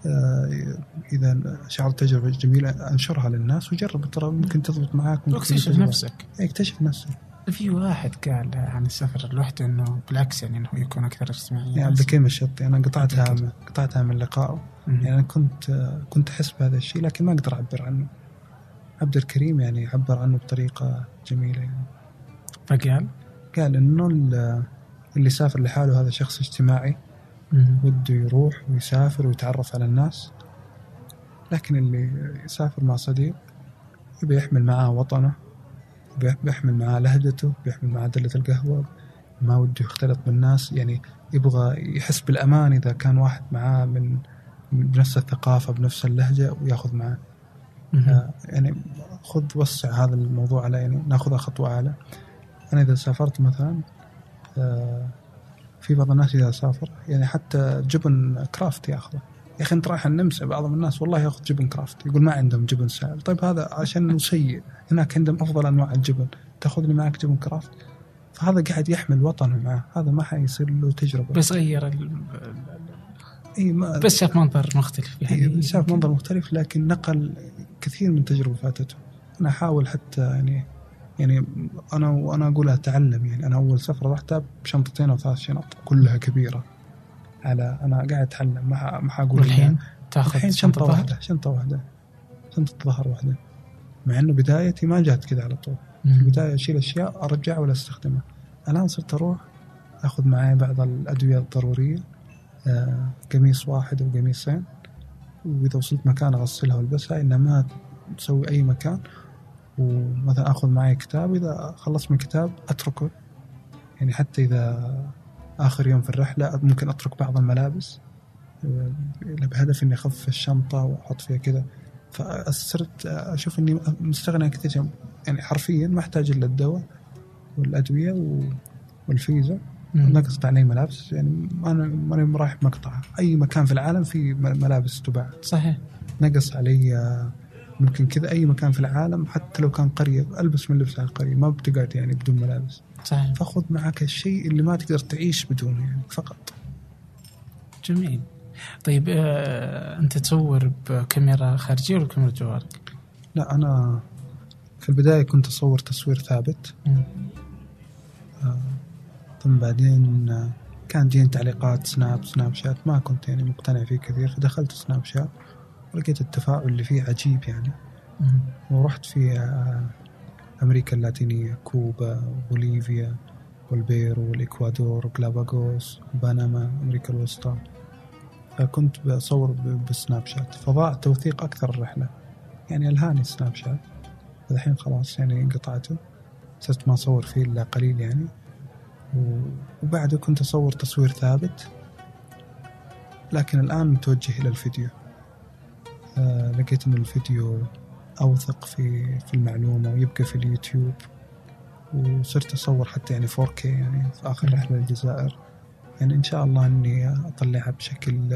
[SPEAKER 2] آه، إذا شعرت تجربة جميلة أنشرها للناس وجرب ترى ممكن تضبط معاك
[SPEAKER 1] واكتشف نفسك.
[SPEAKER 2] إيه، اكتشف نفسك.
[SPEAKER 1] في واحد قال عن السفر لوحده إنه بالعكس يعني إنه يكون أكثر اجتماعيه
[SPEAKER 2] يعني عبد الكريم الشطي أنا قطعتها قطعتها من لقائه. يعني أنا كنت كنت أحس بهذا الشيء لكن ما أقدر أعبر عنه. عبد الكريم يعني عبر عنه بطريقة جميلة يعني.
[SPEAKER 1] فقال؟
[SPEAKER 2] قال إنه اللي سافر لحاله هذا شخص اجتماعي. وده يروح ويسافر ويتعرف على الناس. لكن اللي يسافر مع صديق يبي يحمل معاه وطنه بيحمل معاه لهجته بيحمل معاه دلة القهوة. ما وده يختلط بالناس. يعني يبغى يحس بالأمان إذا كان واحد معاه من بنفس الثقافة بنفس اللهجة وياخذ معاه. يعني خذ وسع هذا الموضوع على يعني ناخذها خطوة أعلى. أنا إذا سافرت مثلا آه، في بعض الناس إذا سافر يعني حتى جبن كرافت يأخذه. يا أخي أنت رايح النمسا بعض الناس والله يأخذ جبن كرافت يقول ما عندهم جبن سائل. طيب هذا عشان سيء هناك عندهم أفضل أنواع الجبن تاخذ لي معك جبن كرافت؟ فهذا قاعد يحمل وطنه معه هذا ما حيصير له تجربة.
[SPEAKER 1] بس غير ال...
[SPEAKER 2] إي ما
[SPEAKER 1] بس شاف منظر مختلف يعني.
[SPEAKER 2] شاف منظر مختلف لكن نقل كثير من تجربة فاتته. أنا أحاول حتى يعني يعني أنا وأنا أقول أتعلم يعني. أنا أول سفرة رحتها بشنطتين أو ثلاث شنط كلها كبيرة. على أنا قاعد أتعلم ما ح- ما حقول
[SPEAKER 1] والحين تاخذ
[SPEAKER 2] الحين شنطة واحدة؟ شنطة واحدة. شنطة ظهر واحدة. مع إنه بدايتي ما جات كذا على طول. في. البداية أشيل أشياء ارجعها ولا أستخدمها. الآن صرت أروح آخذ معي بعض الأدوية الضرورية آه، قميص واحد أو قميصين وإذا وصلت مكان أغسلها والبسها انها ما تسوي أي مكان. ومثلا آخذ معي كتاب إذا خلصت من الكتاب أتركه. يعني حتى إذا آخر يوم في الرحلة ممكن أترك بعض الملابس. بهدف إني أخفف الشنطة وأحط فيها كذا. فصرت أشوف إني مستغني عن كثير. يعني حرفيا ما أحتاج إلا الدواء والأدوية والفيزا. نقصت علي ملابس يعني أنا ماني رايح مقطع. أي مكان في العالم في ملابس تباع.
[SPEAKER 1] صحيح.
[SPEAKER 2] نقص علي آه، ممكن كذا أي مكان في العالم حتى لو كان قرية ألبس من لبس على القرية ما بتقعد يعني بدون ملابس.
[SPEAKER 1] صحيح.
[SPEAKER 2] فخذ معك الشيء اللي ما تقدر تعيش بدونه يعني فقط.
[SPEAKER 1] جميل. طيب آه، أنت تصور بكاميرا خارجية ولا كاميرا جوالك؟
[SPEAKER 2] لا أنا في البداية كنت أصور تصوير ثابت. ثم بعدين كان يجيني تعليقات سناب سناب شات ما كنت يعني مقتنع فيه كثير. فدخلت سناب شات ولقيت التفاعل اللي فيه عجيب يعني. ورحت في آه، أمريكا اللاتينية كوبا وبوليفيا والبيرو والإكوادور وغالاباغوس وبنما أمريكا الوسطى. فكنت بصور ب- بسناب شات. فضاع توثيق أكثر الرحلة. يعني ألهاني سناب شات. الحين خلاص يعني قطعته صرت ما أصور فيه إلا قليل يعني. وبعده كنت أصور تصوير ثابت لكن الآن متوجه إلى الفيديو. آه لقيت إن الفيديو أوثق في في المعلومة ويبقى في اليوتيوب وصرت أصور حتى يعني 4K يعني في آخر رحلة للجزائر يعني إن شاء الله إني أطلعها بشكل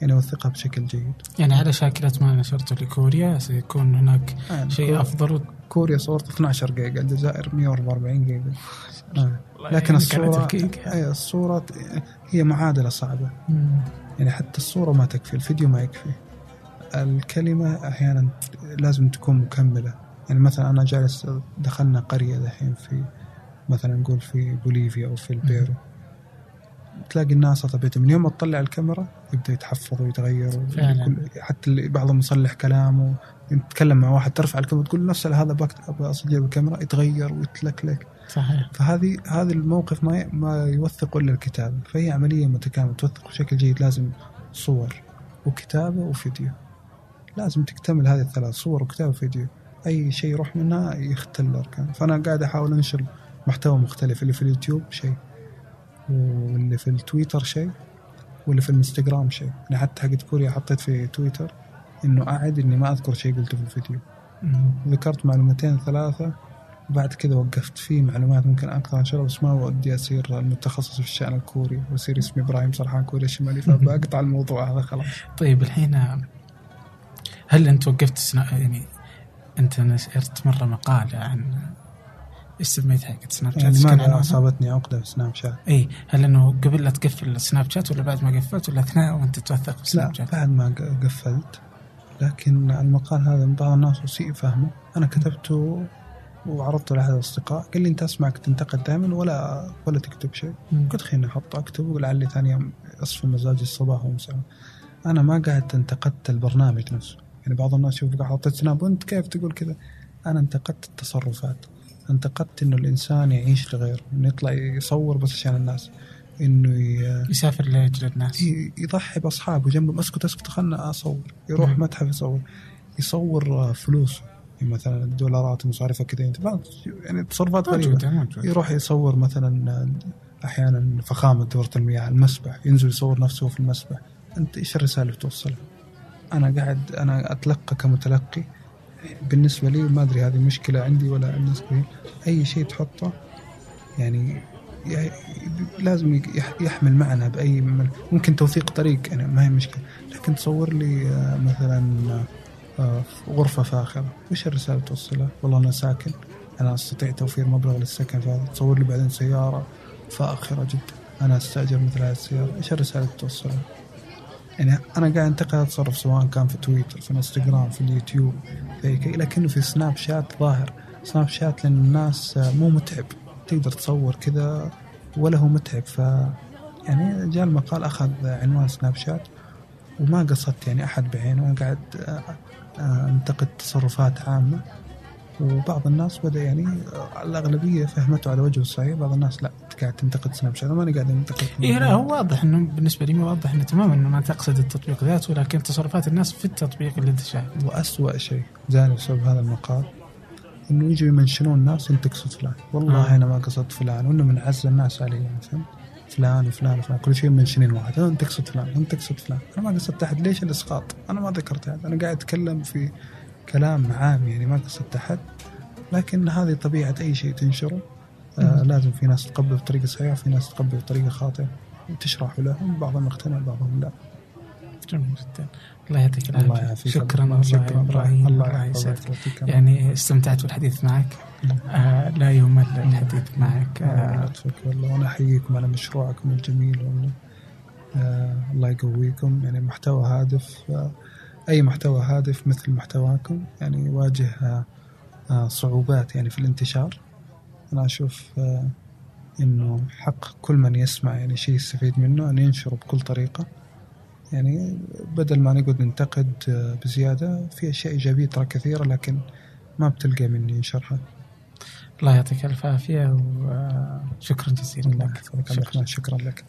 [SPEAKER 2] يعني أوثقها بشكل جيد.
[SPEAKER 1] يعني على شاكلة ما نشرته لكوريا سيكون هناك
[SPEAKER 2] يعني
[SPEAKER 1] شيء
[SPEAKER 2] كوريا-
[SPEAKER 1] أفضل؟
[SPEAKER 2] كوريا صورت 12 جيجا الجزائر 144 جيجا. آه. لكن
[SPEAKER 1] على
[SPEAKER 2] الصورة
[SPEAKER 1] تفكيك.
[SPEAKER 2] أي الصورة هي معادلة صعبة.
[SPEAKER 1] مم.
[SPEAKER 2] يعني حتى الصورة ما تكفي الفيديو ما يكفي. الكلمة أحيانا لازم تكون مكملة. يعني مثلا أنا جالس دخلنا قرية دحين في مثلا نقول في بوليفيا أو في البيرو. تلاقي الناس طبيعتهم من يوم ما تطلع الكاميرا يبدأ يتحفظ ويتغير
[SPEAKER 1] فعلا.
[SPEAKER 2] حتى بعضهم يصلح كلامه. تتكلم مع واحد ترفع الكاميرا تقول نفس هذا اسجل بالكاميرا يتغير ويتلكلك.
[SPEAKER 1] صحيح.
[SPEAKER 2] فهذه هذا الموقف ما ما يوثق إلا الكتابه فهي عملية متكاملة توثق بشكل جيد. لازم صور وكتابة وفيديو. لازم تكتمل هذه الثلاث صور وكتابة وفيديو. أي شيء يروح منها يختل الأركان. فأنا قاعد أحاول أنشر محتوى مختلف. اللي في اليوتيوب شيء. واللي في التويتر شيء واللي في الإنستغرام شيء يعني حتى حقت كوريا حطيت في تويتر إنه أعد إني ما أذكر شيء قلته في الفيديو. ذكرت معلومتين ثلاثة وبعد كذا وقفت في معلومات ممكن أقدر أنشرها بس ما ودي أصير المتخصص في الشأن الكوري وأصير اسمي إبراهيم سرحان كوريا الشمالي (laughs) فبقطع الموضوع هذا خلاص
[SPEAKER 1] طيب الحين هل أنت وقفت. يعني أنت نشرت مرة مقالة عن إيش سميتها حقت سناب شات؟
[SPEAKER 2] يعني ما
[SPEAKER 1] عنوانها؟
[SPEAKER 2] أصابتني عقدة في سناب شات
[SPEAKER 1] اي هل إنه قبل لا تقفل سناب شات ولا بعد ما قفلت ولا أثناء وأنت توثق في
[SPEAKER 2] لا
[SPEAKER 1] سناب شات؟
[SPEAKER 2] بعد ما قفلت لكن المقال هذا بعض الناس أسيء فهمه أنا كتبته وعرضته لأحد الأصدقاء قال لي أنت أسمعك تنتقد دائما ولا ولا تكتب شيء. قلت خليني أحط أكتب ولعلي ثاني يوم اصفى مزاجي الصباح ومساء أنا ما قاعد انتقدت البرنامج نفسه يعني بعض الناس يشوف حطيت سناب وأنت كيف تقول كذا أنا انتقدت التصرفات انتقدت إنه الإنسان يعيش لغيره إنه يطلع يصور بس عشان الناس إنه ي-
[SPEAKER 1] يسافر لاجل الناس.
[SPEAKER 2] ي- يضحي بأصحابه جنبه أسكت أسكت خلنا أصور. يروح
[SPEAKER 1] مم.
[SPEAKER 2] متحف يصور. يصور آه، فلوس يعني مثلا الدولارات المصارفه كذا يعني يعني تصرفات
[SPEAKER 1] غريبة.
[SPEAKER 2] يروح يصور مثلا أحيانا فخامة دورة المياه المسبح ينزل يصور نفسه في المسبح. أنت إيش الرسالة اللي توصلها؟ أنا قاعد أنا أتلقى كمتلقي بالنسبة لي ما أدري هذه مشكلة عندي ولا الناس كثير أي شيء تحطه يعني لازم يح- يحمل معنى من- ممكن توثيق طريق يعني ما هي مشكلة. لكن تصور لي آه، مثلا آه، غرفة فاخرة. وش الرسالة اللي توصلها؟ والله أنا ساكن. أنا أستطيع توفير مبلغ للسكن فتصور لي بعدين سيارة فاخرة جدا. أنا أستأجر مثل هذه السيارة. إيش الرسالة اللي توصلها؟ يعني أنا قاعد أنتقد التصرف سواء كان في تويتر في إنستغرام في اليوتيوب في لكنه في سناب شات ظاهر. سناب شات لأن الناس مو متعب تقدر تصور كذا ولا هو متعب. ف يعني جاء المقال أخذ عنوان سناب شات وما قصدت يعني أحد بعينه أنا قاعد آه، آه، أنتقد تصرفات عامة. وبعض الناس بدأ يعني آه، الأغلبية فهمته على وجه الصحيح بعض الناس لا. قاعد تنتقد سناب شات ماني قاعد أنتقد.
[SPEAKER 1] إيه لا هو واضح إنه بالنسبة لي واضح إنه تماما إنه ما تقصد التطبيق ذاته لكن تصرفات الناس في التطبيق اللي انت شاهد
[SPEAKER 2] واسوء شيء جاني بسبب هذا المقال إنه يجوا يمنشنون الناس انت تقصد فلان. والله
[SPEAKER 1] آه.
[SPEAKER 2] أنا ما قصدت فلان وإنه من اعز الناس علي يعني فهمت؟ فلان وفلان وفلان كل شيء منشنين واحد. انت تقصد فلان انت تقصد فلان. أنا ما قصدت احد ليش الإسقاط؟ أنا ما ذكرت احد أنا قاعد أتكلم في كلام عام يعني ما قصدت احد لكن هذه طبيعة أي شيء تنشره. لازم في ناس تقبله بطريقة صحيحة في ناس تقبله بطريقة خاطئة. وتشرح لهم بعضهم يقتنع بعضهم لا.
[SPEAKER 1] جميل جدا. الله يعطيك
[SPEAKER 2] الله
[SPEAKER 1] العافيه
[SPEAKER 2] يعافيك.
[SPEAKER 1] شكرا
[SPEAKER 2] الله
[SPEAKER 1] والله
[SPEAKER 2] شكرا
[SPEAKER 1] إبراهيم.
[SPEAKER 2] الله
[SPEAKER 1] الله يسعدك. يعني استمتعت بالحديث معك. آه لا يمل الحديث معك.
[SPEAKER 2] آه،
[SPEAKER 1] آه
[SPEAKER 2] لطفك والله. وأنا أحييكم على مشروعكم الجميل والله. آه الله يقويكم. يعني محتوى هادف. آه أي محتوى هادف مثل محتواكم. يعني يواجه آه آه صعوبات يعني في الانتشار. أنا أشوف آه إنه حق كل من يسمع يعني شيء يستفيد منه أن ينشره بكل طريقة. يعني بدل ما نقعد ننتقد آه، بزيادة في أشياء إيجابية ترى كثيرة لكن ما بتلقى مني شرحها.
[SPEAKER 1] الله يعطيك ألف عافية وشكرا جزيلا
[SPEAKER 2] الله
[SPEAKER 1] لك.
[SPEAKER 2] شكرا, شكرا لك.